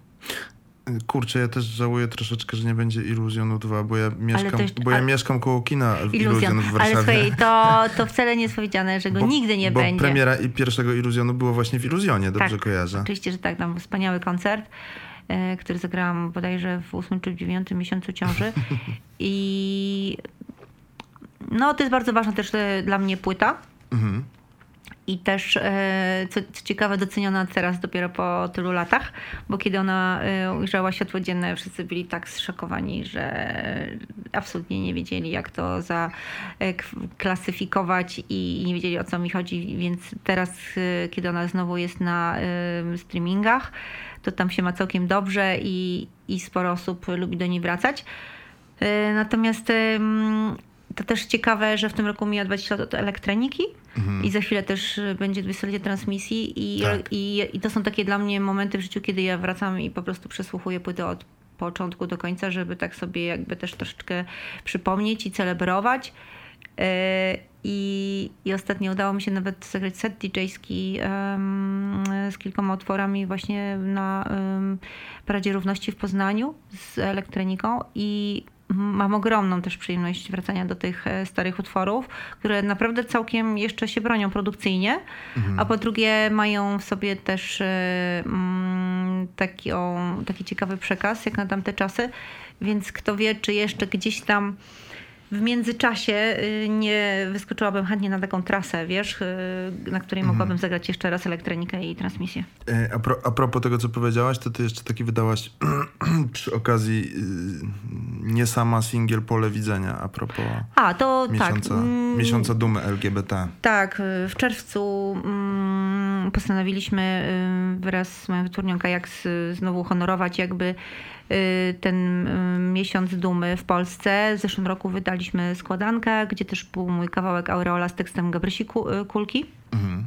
Kurczę, ja też żałuję troszeczkę, że nie będzie Iluzjonu 2, bo ja mieszkam, jeszcze- bo ja ale- mieszkam koło kina w Iluzjon. W Warszawie. Ale słuchaj, to, to wcale nie jest powiedziane, że go Bo- nigdy nie bo będzie. premiera i pierwszego Iluzjonu było właśnie w Iluzjonie, dobrze Tak, kojarzę. Oczywiście, że tak, tam wspaniały koncert, który zagrałam bodajże w ósmym czy w dziewiątym miesiącu ciąży. I no, to jest bardzo ważna też e, dla mnie płyta. Mhm. I też, e, co, ciekawe, doceniona teraz dopiero po tylu latach, bo kiedy ona e, ujrzała światło dzienne, wszyscy byli tak zszokowani, że absolutnie nie wiedzieli, jak to zaklasyfikować i nie wiedzieli, o co mi chodzi. Więc teraz, e, kiedy ona znowu jest na e, streamingach, to tam się ma całkiem dobrze i, i sporo osób lubi do niej wracać. E, Natomiast to też ciekawe, że w tym roku mija 20 lat od elektroniki i za chwilę też y, będzie 20-lecie transmisji i, Tak. i, i to są takie dla mnie momenty w życiu, kiedy ja wracam i po prostu przesłuchuję płytę od początku do końca, żeby tak sobie jakby też troszeczkę przypomnieć i celebrować. E, I, I ostatnio udało mi się nawet zagrać set DJ-ski em, z kilkoma utworami właśnie na em, Paradzie Równości w Poznaniu z elektroniką i mam ogromną też przyjemność wracania do tych e, starych utworów, które naprawdę całkiem jeszcze się bronią produkcyjnie, a po drugie mają w sobie też e, mm, taki, taki ciekawy przekaz, jak na tamte czasy. Więc kto wie, czy jeszcze gdzieś tam w międzyczasie y, nie wyskoczyłabym chętnie na taką trasę, wiesz, y, na której mhm. mogłabym zagrać jeszcze raz elektronikę i transmisję. E, a, pro, a propos tego, co powiedziałaś, to ty jeszcze taki wydałaś przy okazji y, nie sama singiel Pole Widzenia, a propos a, to, miesiąca, tak. Mm. miesiąca dumy LGBT. Tak, w czerwcu mm, postanowiliśmy wraz z moją wytwórnią Kajaks znowu honorować jakby ten y, miesiąc dumy w Polsce. W zeszłym roku wydaliśmy składankę, gdzie też był mój kawałek Aureola z tekstem Gabrysi y, Kulki. Mhm.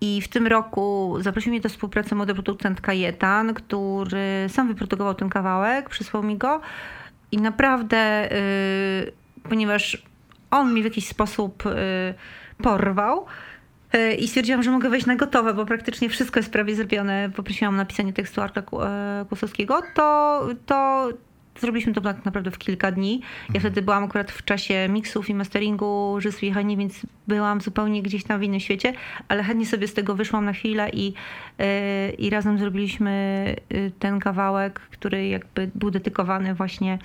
I w tym roku zaprosił mnie do współpracy młody producent Kajetan, który sam wyprodukował ten kawałek, przysłał mi go i naprawdę, ponieważ on mi w jakiś sposób porwał, E, i stwierdziłam, że mogę wejść na gotowe, bo praktycznie wszystko jest prawie zrobione. Poprosiłam o napisanie tekstu Arka e, Kłosowskiego, to, to Zrobiliśmy to tak naprawdę w kilka dni. Ja mhm. wtedy byłam akurat w czasie miksów i masteringu Żysł i więc byłam zupełnie gdzieś tam w innym świecie, ale chętnie sobie z tego wyszłam na chwilę i, yy, i razem zrobiliśmy ten kawałek, który jakby był dedykowany właśnie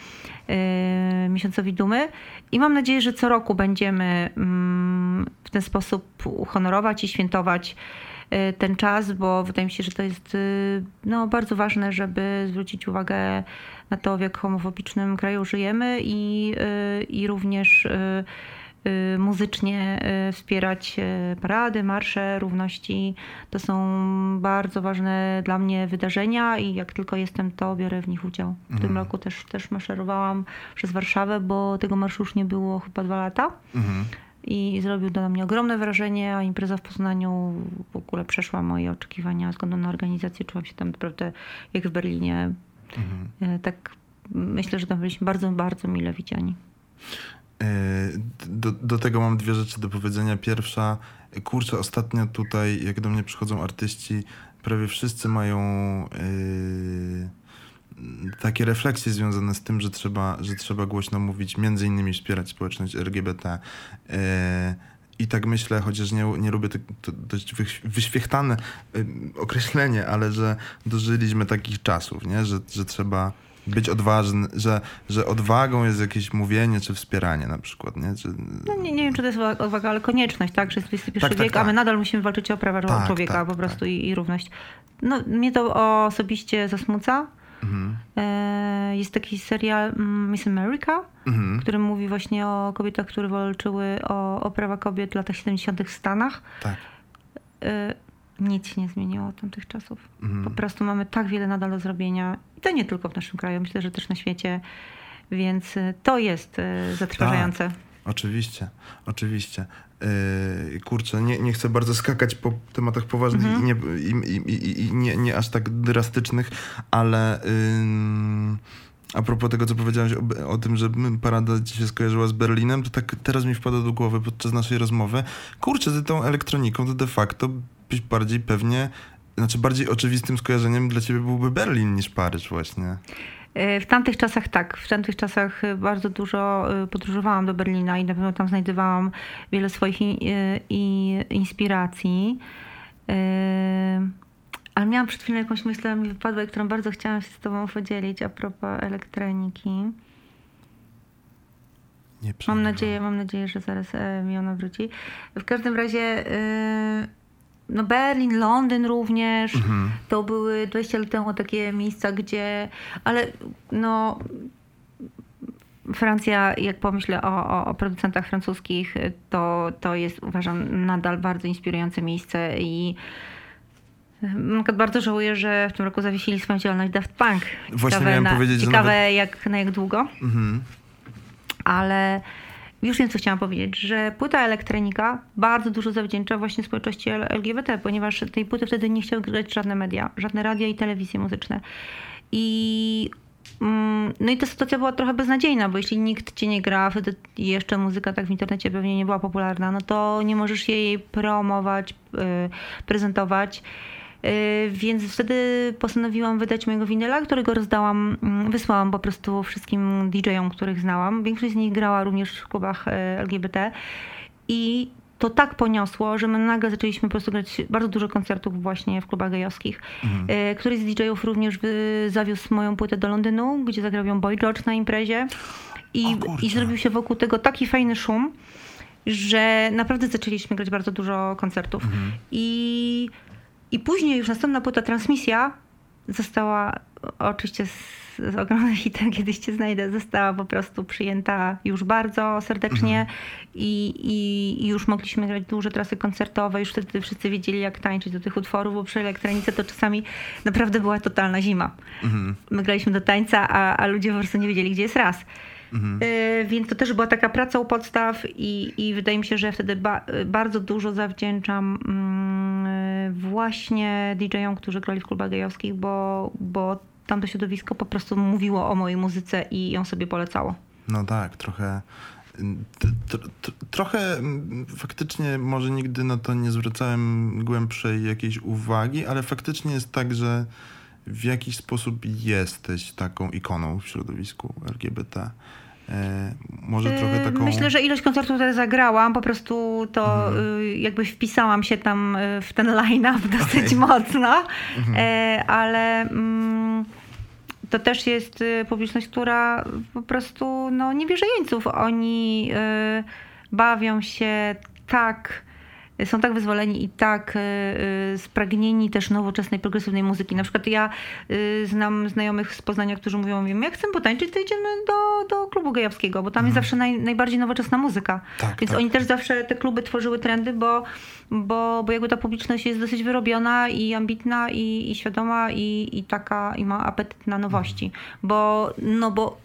miesiącowi dumy. I mam nadzieję, że co roku będziemy yy, w ten sposób uhonorować i świętować ten czas, bo wydaje mi się, że to jest no, bardzo ważne, żeby zwrócić uwagę na to, w jak homofobicznym kraju żyjemy i, y, i również y, y, muzycznie wspierać parady, marsze równości. To są bardzo ważne dla mnie wydarzenia i jak tylko jestem, to biorę w nich udział. W mhm. tym roku też, też maszerowałam przez Warszawę, bo tego marszu już nie było chyba dwa lata. Mhm. I zrobił to na mnie ogromne wrażenie, a impreza w Poznaniu w ogóle przeszła moje oczekiwania względu na organizację. Czułam się tam naprawdę jak w Berlinie Mhm. Tak myślę, że tam byliśmy bardzo, bardzo mile widziani. E, do, do tego mam dwie rzeczy do powiedzenia. Pierwsza, kurczę, ostatnio tutaj, jak do mnie przychodzą artyści, prawie wszyscy mają yy, takie refleksje związane z tym, że trzeba, że trzeba głośno mówić, między innymi wspierać społeczność LGBT. Yy, i tak myślę, chociaż nie, nie lubię to, to dość wyświechtane y, określenie, ale że dożyliśmy takich czasów, nie? Że, że trzeba być odważny, że, że odwagą jest jakieś mówienie czy wspieranie na przykład, nie? Czy... No, nie, nie wiem, czy to jest odwaga, ale konieczność, tak? Że jest XXI tak, tak, wiek, tak, a my tak. nadal musimy walczyć o prawa tak, człowieka tak, po prostu tak. i, i równość. No, mnie to osobiście zasmuca. Mhm. E, jest taki serial mm, Miss America, mhm. który mówi właśnie o kobietach, które walczyły o, o prawa kobiet w latach 70. w Stanach. Tak. Nic się nie zmieniło od tamtych czasów. Mhm. Po prostu mamy tak wiele nadal do zrobienia. I to nie tylko w naszym kraju, myślę, że też na świecie. Więc e, to jest zatrważające. Tak. Oczywiście, oczywiście. Yy, kurczę, nie, nie chcę bardzo skakać po tematach poważnych mhm. i, nie, i, i, i, nie, nie aż tak drastycznych, ale yy, a propos tego, co powiedziałeś o, o, tym, że parada ci się skojarzyła z Berlinem, to tak teraz mi wpada do głowy podczas naszej rozmowy. Kurczę, z tą elektroniką to de facto byś bardziej pewnie, znaczy bardziej oczywistym skojarzeniem dla ciebie byłby Berlin niż Paryż właśnie. E, w tamtych czasach tak, w tamtych czasach bardzo dużo e, podróżowałam do Berlina i na pewno tam znajdowałam wiele swoich e, inspiracji. Ale miałam przed chwilą jakąś myśl, która mi wypadła, którą bardzo chciałam się z tobą podzielić a propos elektroniki. Nie mam nadzieję, mam nadzieję, że zaraz mi ona wróci. W każdym razie no Berlin, Londyn również. Mhm. To były 20 lat temu takie miejsca, gdzie. Ale no. Francja, jak pomyślę o, o, o, producentach francuskich, to, to jest uważam nadal bardzo inspirujące miejsce i bardzo żałuję, że w tym roku zawiesili swoją działalność Daft Punk. Właśnie ciekawe, miałem na, powiedzieć, ciekawe że nawet... jak, na jak długo. Mhm. Ale już wiem, co chciałam powiedzieć, że płyta elektronika bardzo dużo zawdzięcza właśnie społeczności LGBT, ponieważ tej płyty wtedy nie chciały grać żadne media, żadne radia i telewizje muzyczne. I mm, no i ta sytuacja była trochę beznadziejna, bo jeśli nikt cię nie gra, wtedy jeszcze muzyka tak w internecie pewnie nie była popularna, no to nie możesz jej promować, y, prezentować. Y, więc wtedy postanowiłam wydać mojego winyla, którego rozdałam, mm, wysłałam po prostu wszystkim DJ-om, których znałam. Większość z nich grała również w klubach y, LGBT. I to tak poniosło, że my nagle zaczęliśmy po prostu grać bardzo dużo koncertów właśnie w klubach gejowskich. Mhm. Któryś z DJ-ów również zawiózł moją płytę do Londynu, gdzie zagrał ją Boy George na imprezie. I, I zrobił się wokół tego taki fajny szum, że naprawdę zaczęliśmy grać bardzo dużo koncertów. Mhm. I, I później już następna płyta Transmisja została oczywiście z, z ogromnym hitem, kiedyś cię znajdę, została po prostu przyjęta już bardzo serdecznie mhm. i, i, i, już mogliśmy grać duże trasy koncertowe, już wtedy wszyscy wiedzieli jak tańczyć do tych utworów, bo przy elektronice to czasami naprawdę była totalna zima. Mhm. My graliśmy do tańca, a, a ludzie po prostu nie wiedzieli, gdzie jest raz. Mhm. Y, więc to też była taka praca u podstaw i, i wydaje mi się, że wtedy ba bardzo dużo zawdzięczam mm, właśnie DJ-om, którzy grali w klubach gejowskich, bo, bo tamto środowisko po prostu mówiło o mojej muzyce i ją sobie polecało. No tak, trochę trochę mm, faktycznie może nigdy na to nie zwracałem głębszej jakiejś uwagi, ale faktycznie jest tak, że w jakiś sposób jesteś taką ikoną w środowisku LGBT. E, może trochę taką... Myślę, że ilość koncertów, które zagrałam, po prostu to mhm. Y, jakby wpisałam się tam y, w ten line-up dosyć okay. mocno, mhm. E, ale mm, to też jest y, publiczność, która po prostu no, nie wierzy jeńców. Oni bawią się tak są tak wyzwoleni i tak y, spragnieni też nowoczesnej, progresywnej muzyki. Na przykład ja y, znam znajomych z Poznania, którzy mówią mi, jak chcę potańczyć, to idziemy do, do klubu gejowskiego, bo tam jest mhm. zawsze naj, najbardziej nowoczesna muzyka. Tak, Więc tak. oni też zawsze te kluby tworzyły trendy, bo, bo, bo jakby ta publiczność jest dosyć wyrobiona i ambitna i, i świadoma i, i taka i ma apetyt na nowości. Bo, no bo,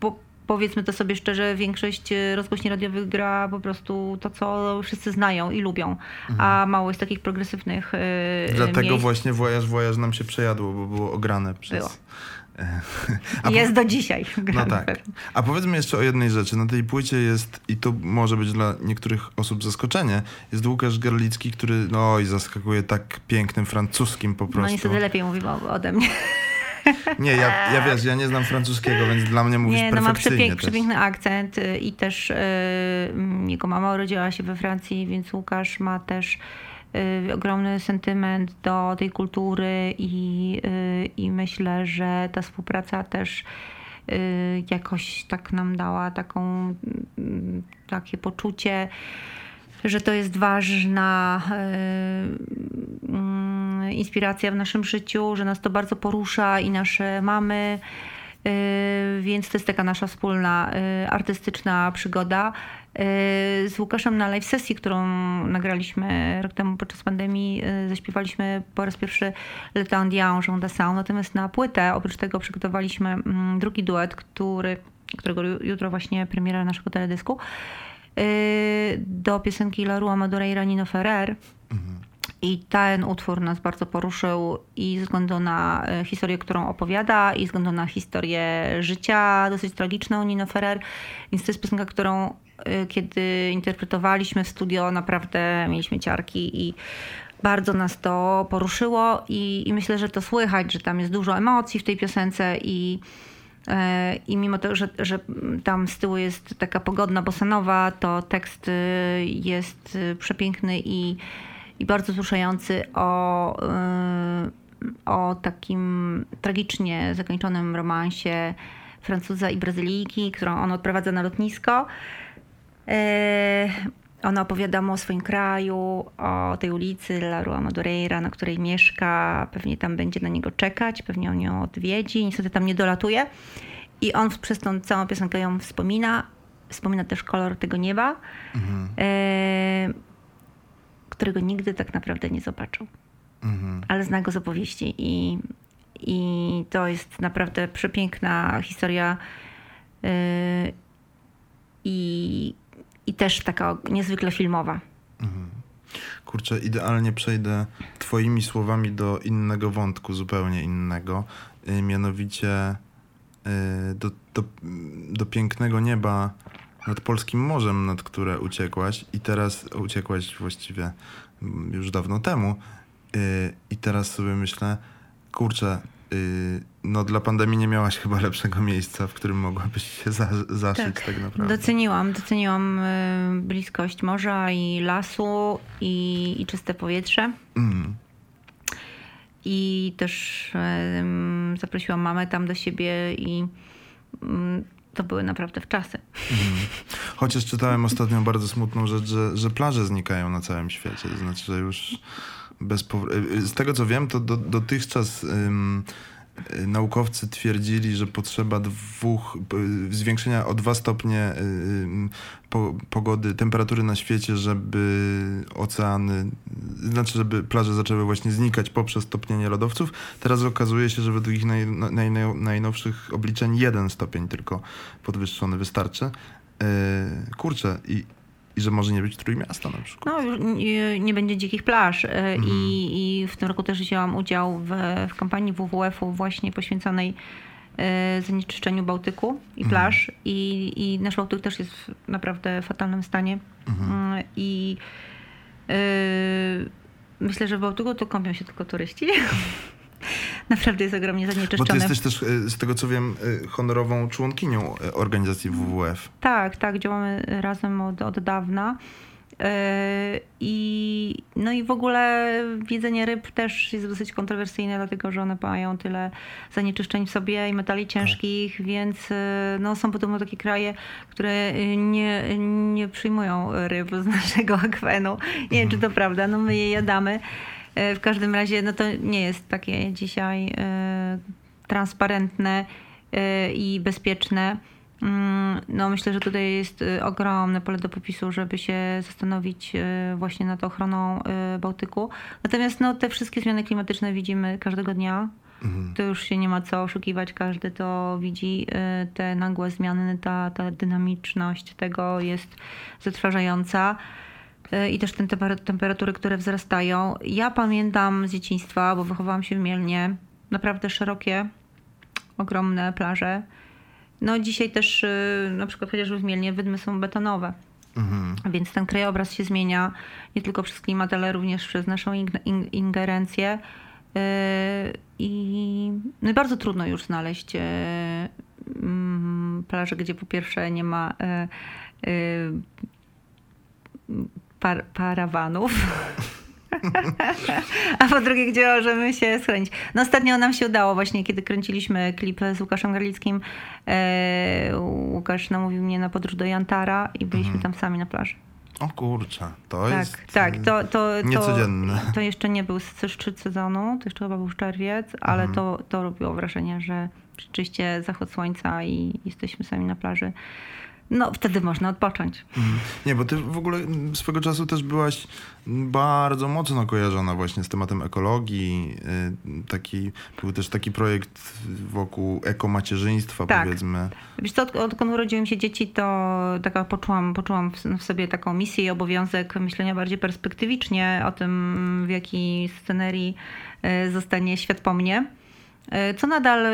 bo powiedzmy to sobie szczerze, większość e, rozgłośni radiowych gra po prostu to, co wszyscy znają i lubią, mhm. a mało jest takich progresywnych yy, Dlatego miejsc. właśnie Voyage Voyage nam się przejadło, bo było ograne przez... Było. A jest do dzisiaj. No tak. A powiedzmy jeszcze o jednej rzeczy. Na tej płycie jest, i to może być dla niektórych osób zaskoczenie, jest Łukasz Garlicki, który no i zaskakuje tak pięknym francuskim po no prostu. No niestety lepiej mówi ode mnie. Nie, ja, ja wiesz, ja nie znam francuskiego, więc dla mnie mówisz nie, no ma przepięk, przepiękny akcent y, i też yy, jego mama urodziła się we Francji, więc Łukasz ma też yy, ogromny sentyment do tej kultury i, yy, i myślę, że ta współpraca też jakoś tak nam dała taką, takie poczucie, że to jest ważna inspiracja w naszym życiu, że nas to bardzo porusza i nasze mamy. Y, więc to jest taka nasza wspólna y, artystyczna przygoda. Z Łukaszem na live sesji, którą nagraliśmy rok temu podczas pandemii, zaśpiewaliśmy po raz pierwszy Le Temps d'Ange de Sound. Natomiast na płytę, oprócz tego przygotowaliśmy mm, drugi duet, który, którego jutro właśnie premiera naszego teledysku, do piosenki La Rua Madureira Nino Ferrer. I ten utwór nas bardzo poruszył i ze względu na e, historię, którą opowiada, i ze względu na historię życia dosyć tragiczną Nino Ferrer. Więc to jest piosenka, którą e, kiedy interpretowaliśmy w studio, naprawdę mieliśmy ciarki i bardzo nas to poruszyło i, i myślę, że to słychać, że tam jest dużo emocji w tej piosence i i mimo to, że, że tam z tyłu jest taka pogodna bosanowa, to tekst jest przepiękny i i bardzo wzruszający o, y, o takim tragicznie zakończonym romansie Francuza i Brazylijki, którą on odprowadza na lotnisko. Ona opowiada mu o swoim kraju, o tej ulicy La Rua Madureira, na której mieszka. Pewnie tam będzie na niego czekać, pewnie on ją odwiedzi. Niestety tam nie dolatuje. I on przez tą całą piosenkę ją wspomina. Wspomina też kolor tego nieba. Mhm. Y, którego nigdy tak naprawdę nie zobaczył. Mhm. Ale zna go z opowieści i, i to jest naprawdę przepiękna historia yy, i, i też taka niezwykle filmowa. Mhm. Kurczę, idealnie przejdę Twoimi słowami do innego wątku, zupełnie innego. Yy, mianowicie yy, do, do, do pięknego nieba nad polskim morzem, nad które uciekłaś i teraz uciekłaś właściwie już dawno temu. Y, I teraz sobie myślę, kurczę, y, no dla pandemii nie miałaś chyba lepszego miejsca, w którym mogłabyś się za, zaszyć tak, tak naprawdę. Doceniłam, doceniłam y, bliskość morza i lasu i, i czyste powietrze. Mm. I też zaprosiłam mamę tam do siebie i mm, to były naprawdę wczasy. Mhm. Chociaż czytałem ostatnio bardzo smutną rzecz, że, że plaże znikają na całym świecie. To znaczy, że już bez z tego co wiem, to do, dotychczas Y, naukowcy twierdzili, że potrzeba dwóch, y, zwiększenia o dwa stopnie y, pogody, temperatury na świecie, żeby oceany, znaczy, żeby plaże zaczęły właśnie znikać poprzez topnienie lodowców. Teraz okazuje się, że według ich naj, naj, naj, najnowszych obliczeń jeden stopień tylko podwyższony wystarczy. Kurczę, i i że może nie być Trójmiasta na przykład. No, nie, nie będzie dzikich plaż. E, mhm. I, I w tym roku też wzięłam udział w, w kampanii WWF-u właśnie poświęconej e, zanieczyszczeniu Bałtyku i mhm. plaż. Mhm. I, I nasz Bałtyk też jest w naprawdę fatalnym stanie. Mhm. Mm, I y, myślę, że w Bałtyku to kąpią się tylko turyści. naprawdę jest ogromnie zanieczyszczone. Bo ty jesteś też, e, z tego co wiem, e, honorową członkinią e, organizacji WWF. Tak, tak, działamy razem od, od dawna. I, no i w ogóle jedzenie ryb też jest dosyć kontrowersyjne, dlatego że one mają tyle zanieczyszczeń w sobie i metali tak. ciężkich, tak. więc no, są podobno takie kraje, które nie, nie przyjmują ryb z naszego akwenu. Nie mhm. wiem, czy to prawda, no my je jadamy. E, w każdym razie no to nie jest takie dzisiaj e, transparentne e, i bezpieczne. Mm, no myślę, że tutaj jest ogromne pole do popisu, żeby się zastanowić właśnie nad ochroną Bałtyku. Natomiast no, te wszystkie zmiany klimatyczne widzimy każdego dnia. Mhm. To już się nie ma co oszukiwać, każdy to widzi. Te nagłe zmiany, ta, ta dynamiczność tego jest zatrważająca. E, i też te temperatury, które wzrastają. Ja pamiętam z dzieciństwa, bo wychowałam się w Mielnie, naprawdę szerokie, ogromne plaże. No dzisiaj też e, na przykład chociażby w Mielnie wydmy są betonowe. Mhm. Więc ten krajobraz się zmienia nie tylko przez klimat, ale również przez naszą ingerencję. E, I no bardzo trudno już znaleźć mm, plażę, gdzie po pierwsze nie ma par parawanów. A po drugie, gdzie możemy się schronić. No ostatnio nam się udało właśnie, kiedy kręciliśmy klip z Łukaszem Garlickim. E, Łukasz namówił mnie na podróż do Jantara i byliśmy mhm. tam sami na plaży. O kurczę, to tak, jest tak, to, to, niecodzienne. To, to jeszcze nie był szczyt sezonu, to jeszcze chyba był czerwiec, ale mhm. to, to robiło wrażenie, że rzeczywiście zachód słońca i jesteśmy sami na plaży no wtedy można odpocząć. Mhm. Nie, bo ty w ogóle swego czasu też byłaś bardzo mocno kojarzona właśnie z tematem ekologii. Y, taki, był też taki projekt wokół ekomacierzyństwa, tak. powiedzmy. Wiesz co, odkąd urodziły mi się dzieci, to taka poczułam, poczułam w sobie taką misję i obowiązek myślenia bardziej perspektywicznie o tym, w jakiej scenerii y, zostanie świat po mnie. Y, co nadal,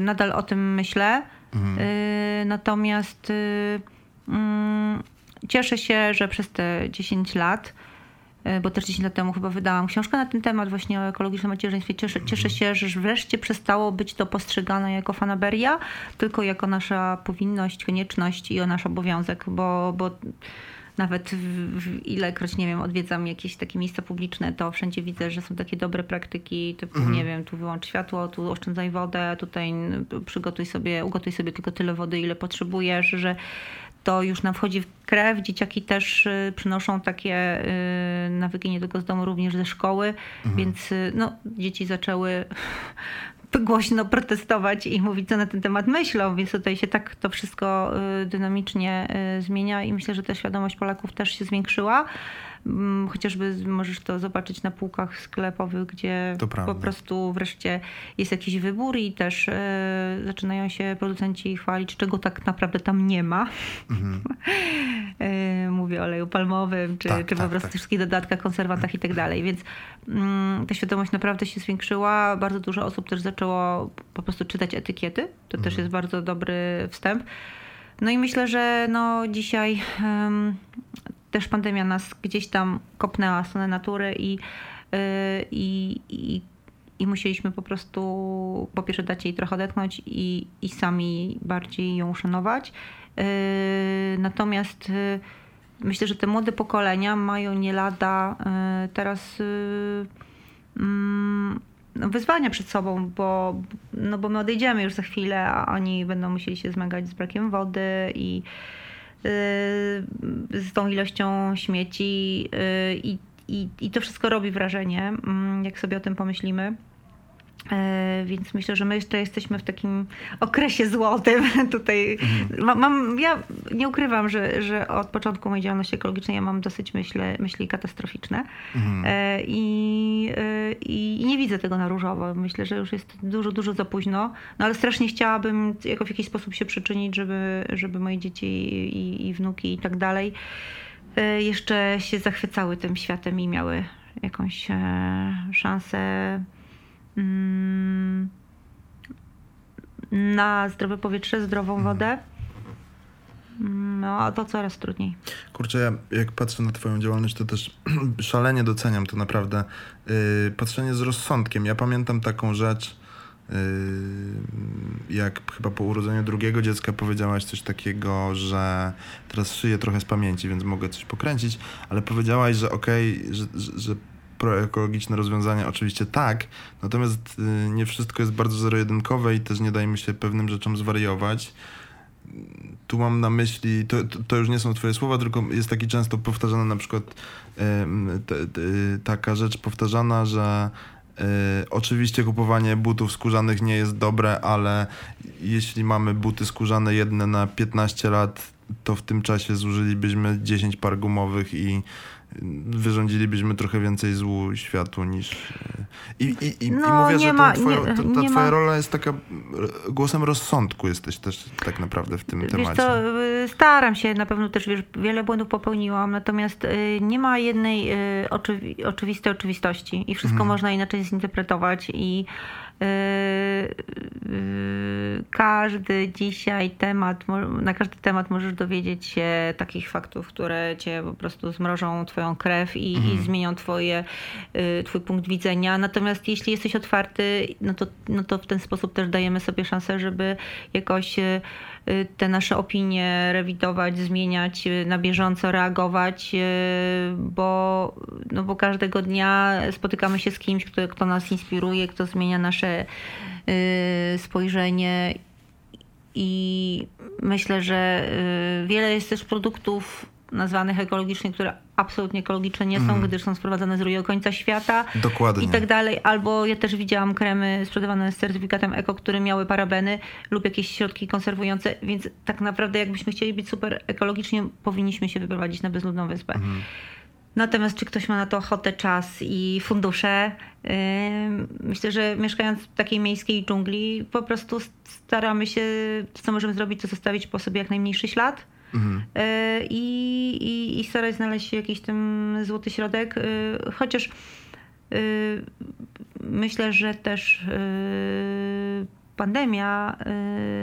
nadal o tym myślę. Mhm. Y, natomiast y, mm, cieszę się, że przez te 10 lat, y, bo też 10 lat temu chyba wydałam książkę na ten temat właśnie o ekologicznym macierzyństwie. Cieszę, cieszę mhm. się, że wreszcie przestało być to postrzegane jako fanaberia, tylko jako nasza powinność, konieczność i o nasz obowiązek, bo, bo nawet w, w ilekroć, nie wiem, odwiedzam jakieś takie miejsca publiczne, to wszędzie widzę, że są takie dobre praktyki, typu, mhm. nie wiem, tu wyłącz światło, tu oszczędzaj wodę, tutaj przygotuj sobie, ugotuj sobie tylko tyle wody, ile potrzebujesz, że to już nam wchodzi w krew. Dzieciaki też y, przynoszą takie y, nawyki nie tylko z domu, również ze szkoły, mhm. więc y, no, dzieci zaczęły głośno protestować i mówić, co na ten temat myślą, więc tutaj się tak to wszystko y, dynamicznie y, zmienia i myślę, że ta świadomość Polaków też się zwiększyła. Mm, chociażby możesz to zobaczyć na półkach sklepowych, gdzie po prostu wreszcie jest jakiś wybór i też e, zaczynają się producenci chwalić, czego tak naprawdę tam nie ma. Mhm. e, mówię o oleju palmowym, czy, tak, czy po tak, prostu tak. wszystkich dodatkach, konserwantach i tak dalej. Więc mm, ta świadomość naprawdę się zwiększyła. Bardzo dużo osób też zaczęło po prostu czytać etykiety. To mhm. też jest bardzo dobry wstęp. No i myślę, że no dzisiaj um, też pandemia nas gdzieś tam kopnęła w stronę natury i, y, i, i i musieliśmy po prostu po pierwsze dać jej trochę odetchnąć i, i sami bardziej ją szanować. Yy, natomiast yy, myślę, że te młode pokolenia mają nie lada teraz mm, wyzwania przed sobą, bo, no bo my odejdziemy już za chwilę, a oni będą musieli się zmagać z brakiem wody i z tą ilością śmieci i, i, i to wszystko robi wrażenie, mm, jak sobie o tym pomyślimy. E, więc myślę, że my jeszcze jesteśmy w takim okresie złotym. Tutaj mhm. mam, ja nie ukrywam, że, że od początku mojej działalności ekologicznej ja mam dosyć myśli, myśli katastroficzne mhm. E, I, e, i, nie widzę tego na różowo. Myślę, że już jest dużo, dużo za późno, no ale strasznie chciałabym jako w jakiś sposób się przyczynić, żeby, żeby moje dzieci i, i wnuki i tak dalej jeszcze się zachwycały tym światem i miały jakąś szansę na zdrowe powietrze, zdrową mhm. wodę. Mm, no, a to coraz trudniej. Kurczę, ja jak patrzę na Twoją działalność, to też szalenie doceniam to naprawdę. Yy, patrzenie z rozsądkiem. Ja pamiętam taką rzecz, yy, jak chyba po urodzeniu drugiego dziecka powiedziałaś coś takiego, że teraz szyję trochę z pamięci, więc mogę coś pokręcić, ale powiedziałaś, że okej, okay, że, że, że proekologiczne rozwiązania oczywiście tak, natomiast y, nie wszystko jest bardzo zero-jedynkowe i też nie dajmy się pewnym rzeczom zwariować. Tu mam na myśli, to, to już nie są twoje słowa, tylko jest taki często powtarzana na przykład taka rzecz powtarzana, że y, oczywiście kupowanie butów skórzanych nie jest dobre, ale jeśli mamy buty skórzane jedne na 15 lat, to w tym czasie zużylibyśmy 10 par gumowych i wyrządzilibyśmy trochę więcej złu światu niż... I, i, i, no, i mówię, że ma, twoja, nie, ta, ta twoja ma... rola jest taka, głosem rozsądku jesteś też tak naprawdę w tym wiesz temacie. Co, staram się, na pewno też wiesz, wiele błędów popełniłam, natomiast y, nie ma jednej y, oczywi oczywistej oczywistości i wszystko mhm. można inaczej zinterpretować i każdy dzisiaj temat, na każdy temat możesz dowiedzieć się takich faktów, które cię po prostu zmrożą twoją krew i, mhm. i zmienią twoje, yy, twój punkt widzenia. Natomiast jeśli jesteś otwarty, no to, no to w ten sposób też dajemy sobie szansę, żeby jakoś Y, te nasze opinie rewidować, zmieniać, y, na bieżąco reagować, y, bo, no bo każdego dnia spotykamy się z kimś, kto, kto nas inspiruje, kto zmienia nasze spojrzenie. I myślę, że wiele jest też produktów nazwanych ekologicznie, które absolutnie ekologiczne nie są, mm. gdyż są sprowadzane z drugiego końca świata Dokładnie. i tak dalej. Albo ja też widziałam kremy sprzedawane z certyfikatem eko, które miały parabeny lub jakieś środki konserwujące, więc tak naprawdę jakbyśmy chcieli być super ekologicznie, powinniśmy się wyprowadzić na bezludną wyspę. Mm. Natomiast czy ktoś ma na to ochotę, czas i fundusze? Yy, myślę, że mieszkając w takiej miejskiej dżungli, po prostu staramy się, co możemy zrobić, to zostawić po sobie jak najmniejszy ślad Mhm. E, I, i, I starać znaleźć jakiś ten złoty środek, e, chociaż e, myślę, że też pandemia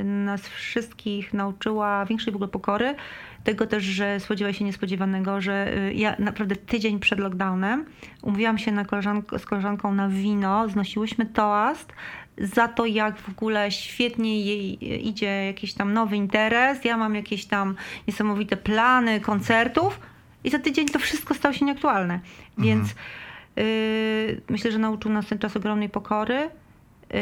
nas wszystkich nauczyła większej w ogóle pokory, tego też, że spodziewa się niespodziewanego, że ja naprawdę tydzień przed lockdownem umówiłam się na koleżank z koleżanką na wino, znosiłyśmy toast za to, jak w ogóle świetnie jej idzie jakiś tam nowy interes. Ja mam jakieś tam niesamowite plany koncertów i za tydzień to wszystko stało się nieaktualne. Mhm. Więc yy, myślę, że nauczył nas ten czas ogromnej pokory yy,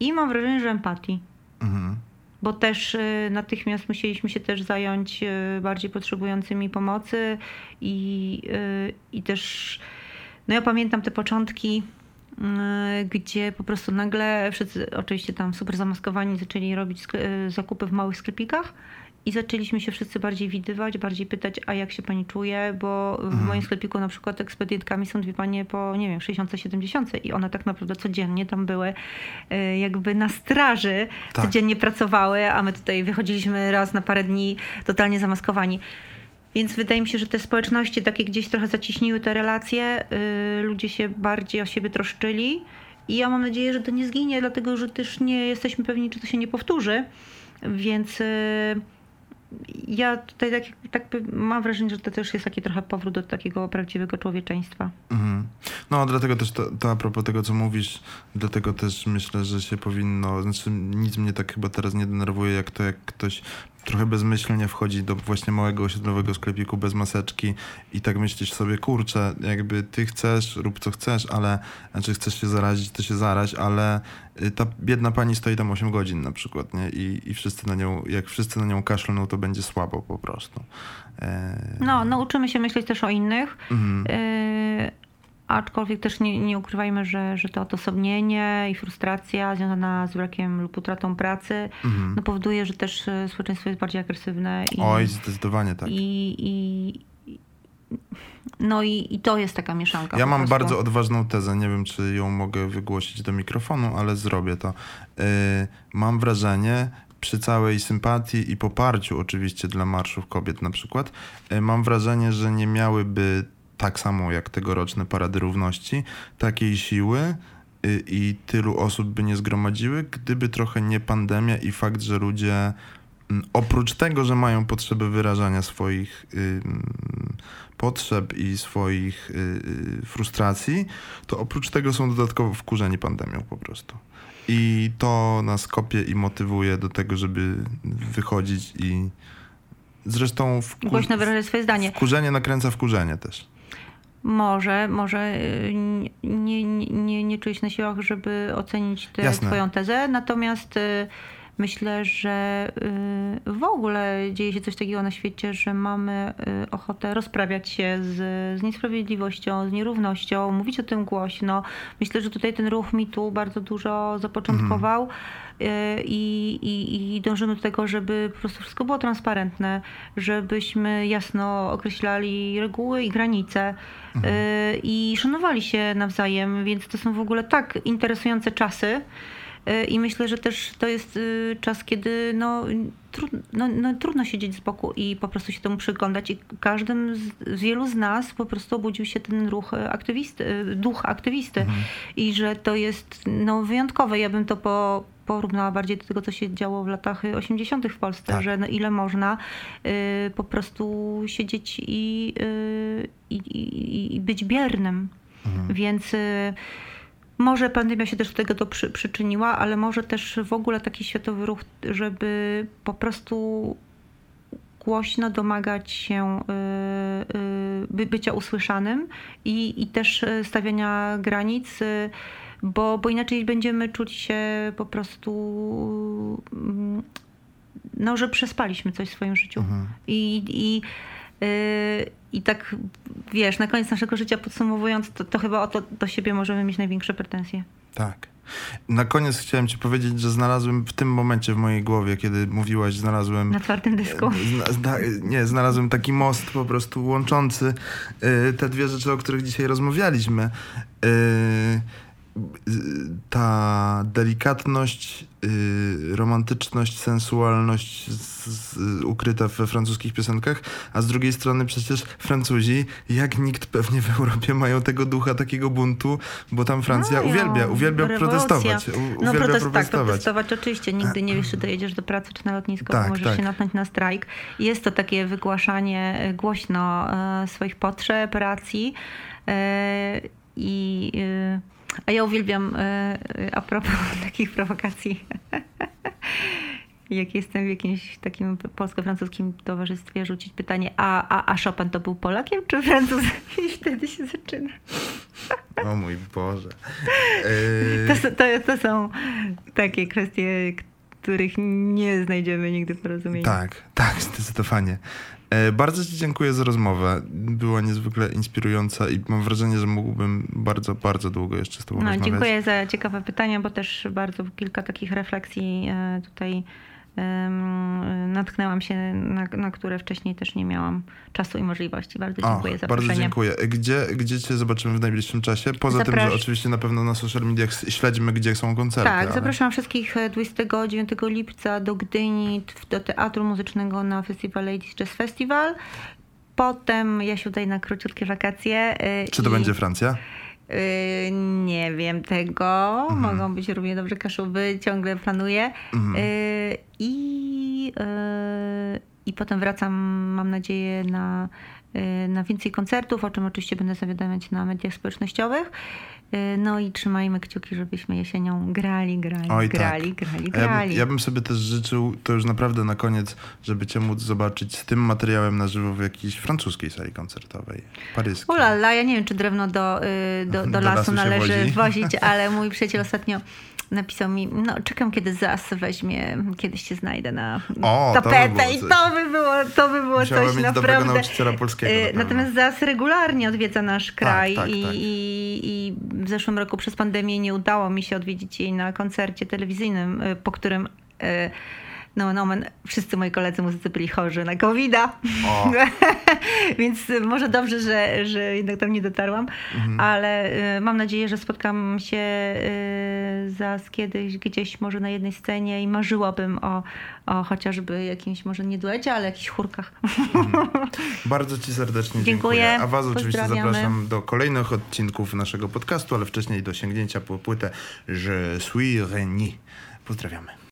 i mam wrażenie, że empatii. Mhm. Bo też yy, natychmiast musieliśmy się też zająć y, bardziej potrzebującymi pomocy i, y, i też, no ja pamiętam te początki Y, gdzie po prostu nagle wszyscy oczywiście tam super zamaskowani zaczęli robić y, zakupy w małych sklepikach i zaczęliśmy się wszyscy bardziej widywać, bardziej pytać, a jak się pani czuje, bo w mhm. moim sklepiku na przykład ekspedientkami są dwie panie po, nie wiem, 60-70 i one tak naprawdę codziennie tam były y, jakby na straży, tak. codziennie pracowały, a my tutaj wychodziliśmy raz na parę dni totalnie zamaskowani. Więc wydaje mi się, że te społeczności takie gdzieś trochę zaciśniły te relacje, yy, ludzie się bardziej o siebie troszczyli i ja mam nadzieję, że to nie zginie, dlatego że też nie jesteśmy pewni, czy to się nie powtórzy. Więc yy, ja tutaj tak, tak, mam wrażenie, że to też jest taki trochę powrót do takiego prawdziwego człowieczeństwa. Mhm. No dlatego też to, to a propos tego, co mówisz, dlatego też myślę, że się powinno, znaczy nic mnie tak chyba teraz nie denerwuje, jak to, jak ktoś trochę bezmyślnie wchodzi do właśnie małego osiedlowego sklepiku bez maseczki i tak myślisz sobie, kurczę, jakby ty chcesz, rób co chcesz, ale, znaczy chcesz się zarazić, to się zaraź, ale y, ta biedna pani stoi tam 8 godzin na przykład, nie? I, i wszyscy na nią, jak wszyscy na nią kaszlną, to będzie słabo po prostu. E... No, nauczymy się myśleć też o innych. Mhm. E... Aczkolwiek też nie, nie ukrywajmy, że, że to odosobnienie i frustracja związana z brakiem lub utratą pracy mhm. no powoduje, że też e, społeczeństwo jest bardziej agresywne. I, Oj, zdecydowanie tak. I, i, no i, i to jest taka mieszanka. Ja mam prostu. bardzo odważną tezę, nie wiem czy ją mogę wygłosić do mikrofonu, ale zrobię to. Yy, mam wrażenie, przy całej sympatii i poparciu oczywiście dla marszów kobiet na przykład, yy, mam wrażenie, że nie miałyby tak samo jak tegoroczne Parady Równości, takiej siły y, i tylu osób by nie zgromadziły, gdyby trochę nie pandemia i fakt, że ludzie mm, oprócz tego, że mają potrzeby wyrażania swoich y, potrzeb i swoich y, frustracji, to oprócz tego są dodatkowo wkurzeni pandemią po prostu. I to nas kopie i motywuje do tego, żeby wychodzić i zresztą wkur... głośno wyrażać swoje zdanie. Wkurzenie nakręca wkurzenie też może, może y, nie, nie, nie na siłach, żeby ocenić tę twoją tezę, natomiast y, myślę, że y, w ogóle dzieje się coś takiego na świecie, że mamy ochotę rozprawiać się z, z niesprawiedliwością, z nierównością, mówić o tym głośno. Myślę, że tutaj ten ruch mitu bardzo dużo zapoczątkował. Mhm i, i, i dążymy do tego, żeby po prostu wszystko było transparentne, żebyśmy jasno określali reguły i granice mhm. E, i szanowali się nawzajem, więc to są w ogóle tak interesujące czasy. E, I myślę, że też to jest czas, kiedy no, trudno, no, no, trudno siedzieć z boku i po prostu się temu przyglądać. I każdym z, z wielu z nas po prostu obudził się ten ruch aktywisty, duch aktywisty. Mhm. I że to jest no, wyjątkowe. Ja bym to po, porównała bardziej do tego, co się działo w latach 80. w Polsce, tak. że no ile można y, po prostu siedzieć i, y, i, i być biernym. Mhm. Więc y, może pandemia się też do tego to przy, przyczyniła, ale może też w ogóle taki światowy ruch, żeby po prostu głośno domagać się y, y, bycia usłyszanym i, i też stawiania granic bo, bo inaczej będziemy czuć się po prostu, mm, no, że przespaliśmy coś w swoim życiu. Mhm. I, i, yy, I tak, wiesz, na koniec naszego życia podsumowując, to, to chyba o to do siebie możemy mieć największe pretensje. Tak. Na koniec chciałem ci powiedzieć, że znalazłem w tym momencie w mojej głowie, kiedy mówiłaś, znalazłem... Na twardym dysku. Zna, zna, nie, znalazłem taki most po prostu łączący y, te dwie rzeczy, o których dzisiaj rozmawialiśmy. Y, ta delikatność, yy, romantyczność, sensualność z, z, ukryta we francuskich piosenkach, a z drugiej strony przecież Francuzi, jak nikt pewnie w Europie, mają tego ducha takiego buntu, bo tam Francja no, uwielbia, uwielbia protestować. U, no uwielbia protest, tak, protestować. Tak, protestować oczywiście. Nigdy nie wiesz, czy dojedziesz do pracy, czy na lotnisko, tak, możesz tak. się natknąć na strajk. Jest to takie wygłaszanie e, głośno e, swoich potrzeb, racji e, i... A ja uwielbiam, e, a propos takich prowokacji, jak jestem w jakimś takim polsko-francuskim towarzystwie, rzucić pytanie, a, a, a Chopin to był Polakiem czy Francuzem? I wtedy się zaczyna. O mój Boże. To, to, to są takie kwestie, których nie znajdziemy nigdy porozumienia. Tak, tak, zdecydowanie. E, bardzo Ci dziękuję za rozmowę. Była niezwykle inspirująca i mam wrażenie, że mógłbym bardzo, bardzo długo jeszcze z Tobą no, rozmawiać. Dziękuję za ciekawe pytania, bo też bardzo kilka takich refleksji e, tutaj natknęłam się, na, na, które wcześniej też nie miałam czasu i możliwości. Bardzo dziękuję za zaproszenie. Bardzo dziękuję. Gdzie, gdzie cię zobaczymy w najbliższym czasie? Poza Zaprasz... tym, że oczywiście na pewno na social mediach śledzimy, gdzie są koncerty. Tak, ale... zapraszam wszystkich 29 e, lipca do Gdyni, do Teatru Muzycznego na festiwal Ladies Jazz Festival. Potem ja się udaję na króciutkie wakacje. E, Czy to i... będzie Francja? Yy, nie wiem tego. Mhm. Mogą być równie dobrze Kaszuby, ciągle planuję. Mhm. Yy, I yy, I potem wracam, mam nadzieję, na, na więcej koncertów, o czym oczywiście będę zawiadamiać na mediach społecznościowych. Y, No i trzymajmy kciuki, żebyśmy jesienią grali, grali, Oj, grali, tak. grali, ja, grali. bym, ja bym sobie też życzył, to już naprawdę na koniec, żeby cię móc zobaczyć z tym materiałem na żywo w jakiejś francuskiej sali koncertowej, paryskiej. Ulala, ja nie wiem, czy drewno do, y, do, do, Do lasu lasu należy wozi. wozić, ale mój przyjaciel ostatnio napisał mi, no czekam, kiedy ZAS weźmie, kiedyś się znajdę na O, to by tapetę i to by było, to by było coś mieć naprawdę. nauczyciela polskiego na pewno. Natomiast ZAS regularnie odwiedza nasz kraj tak, i, tak. I, i w zeszłym roku przez pandemię nie udało mi się odwiedzić jej na koncercie telewizyjnym, y, po którym y, no, no, wszyscy moi koledzy muzycy byli chorzy na covid. Więc może dobrze, że, że jednak tam nie dotarłam, Mhm. ale y, mam nadzieję, że spotkam się y, kiedyś gdzieś może na jednej scenie i marzyłabym o, o chociażby jakimś może nie duecie, ale jakichś chórkach. Bardzo Ci serdecznie Dziękuję. dziękuję. A Was oczywiście zapraszam do kolejnych odcinków naszego podcastu, ale wcześniej do sięgnięcia po płytę Je suis Reni. Pozdrawiamy.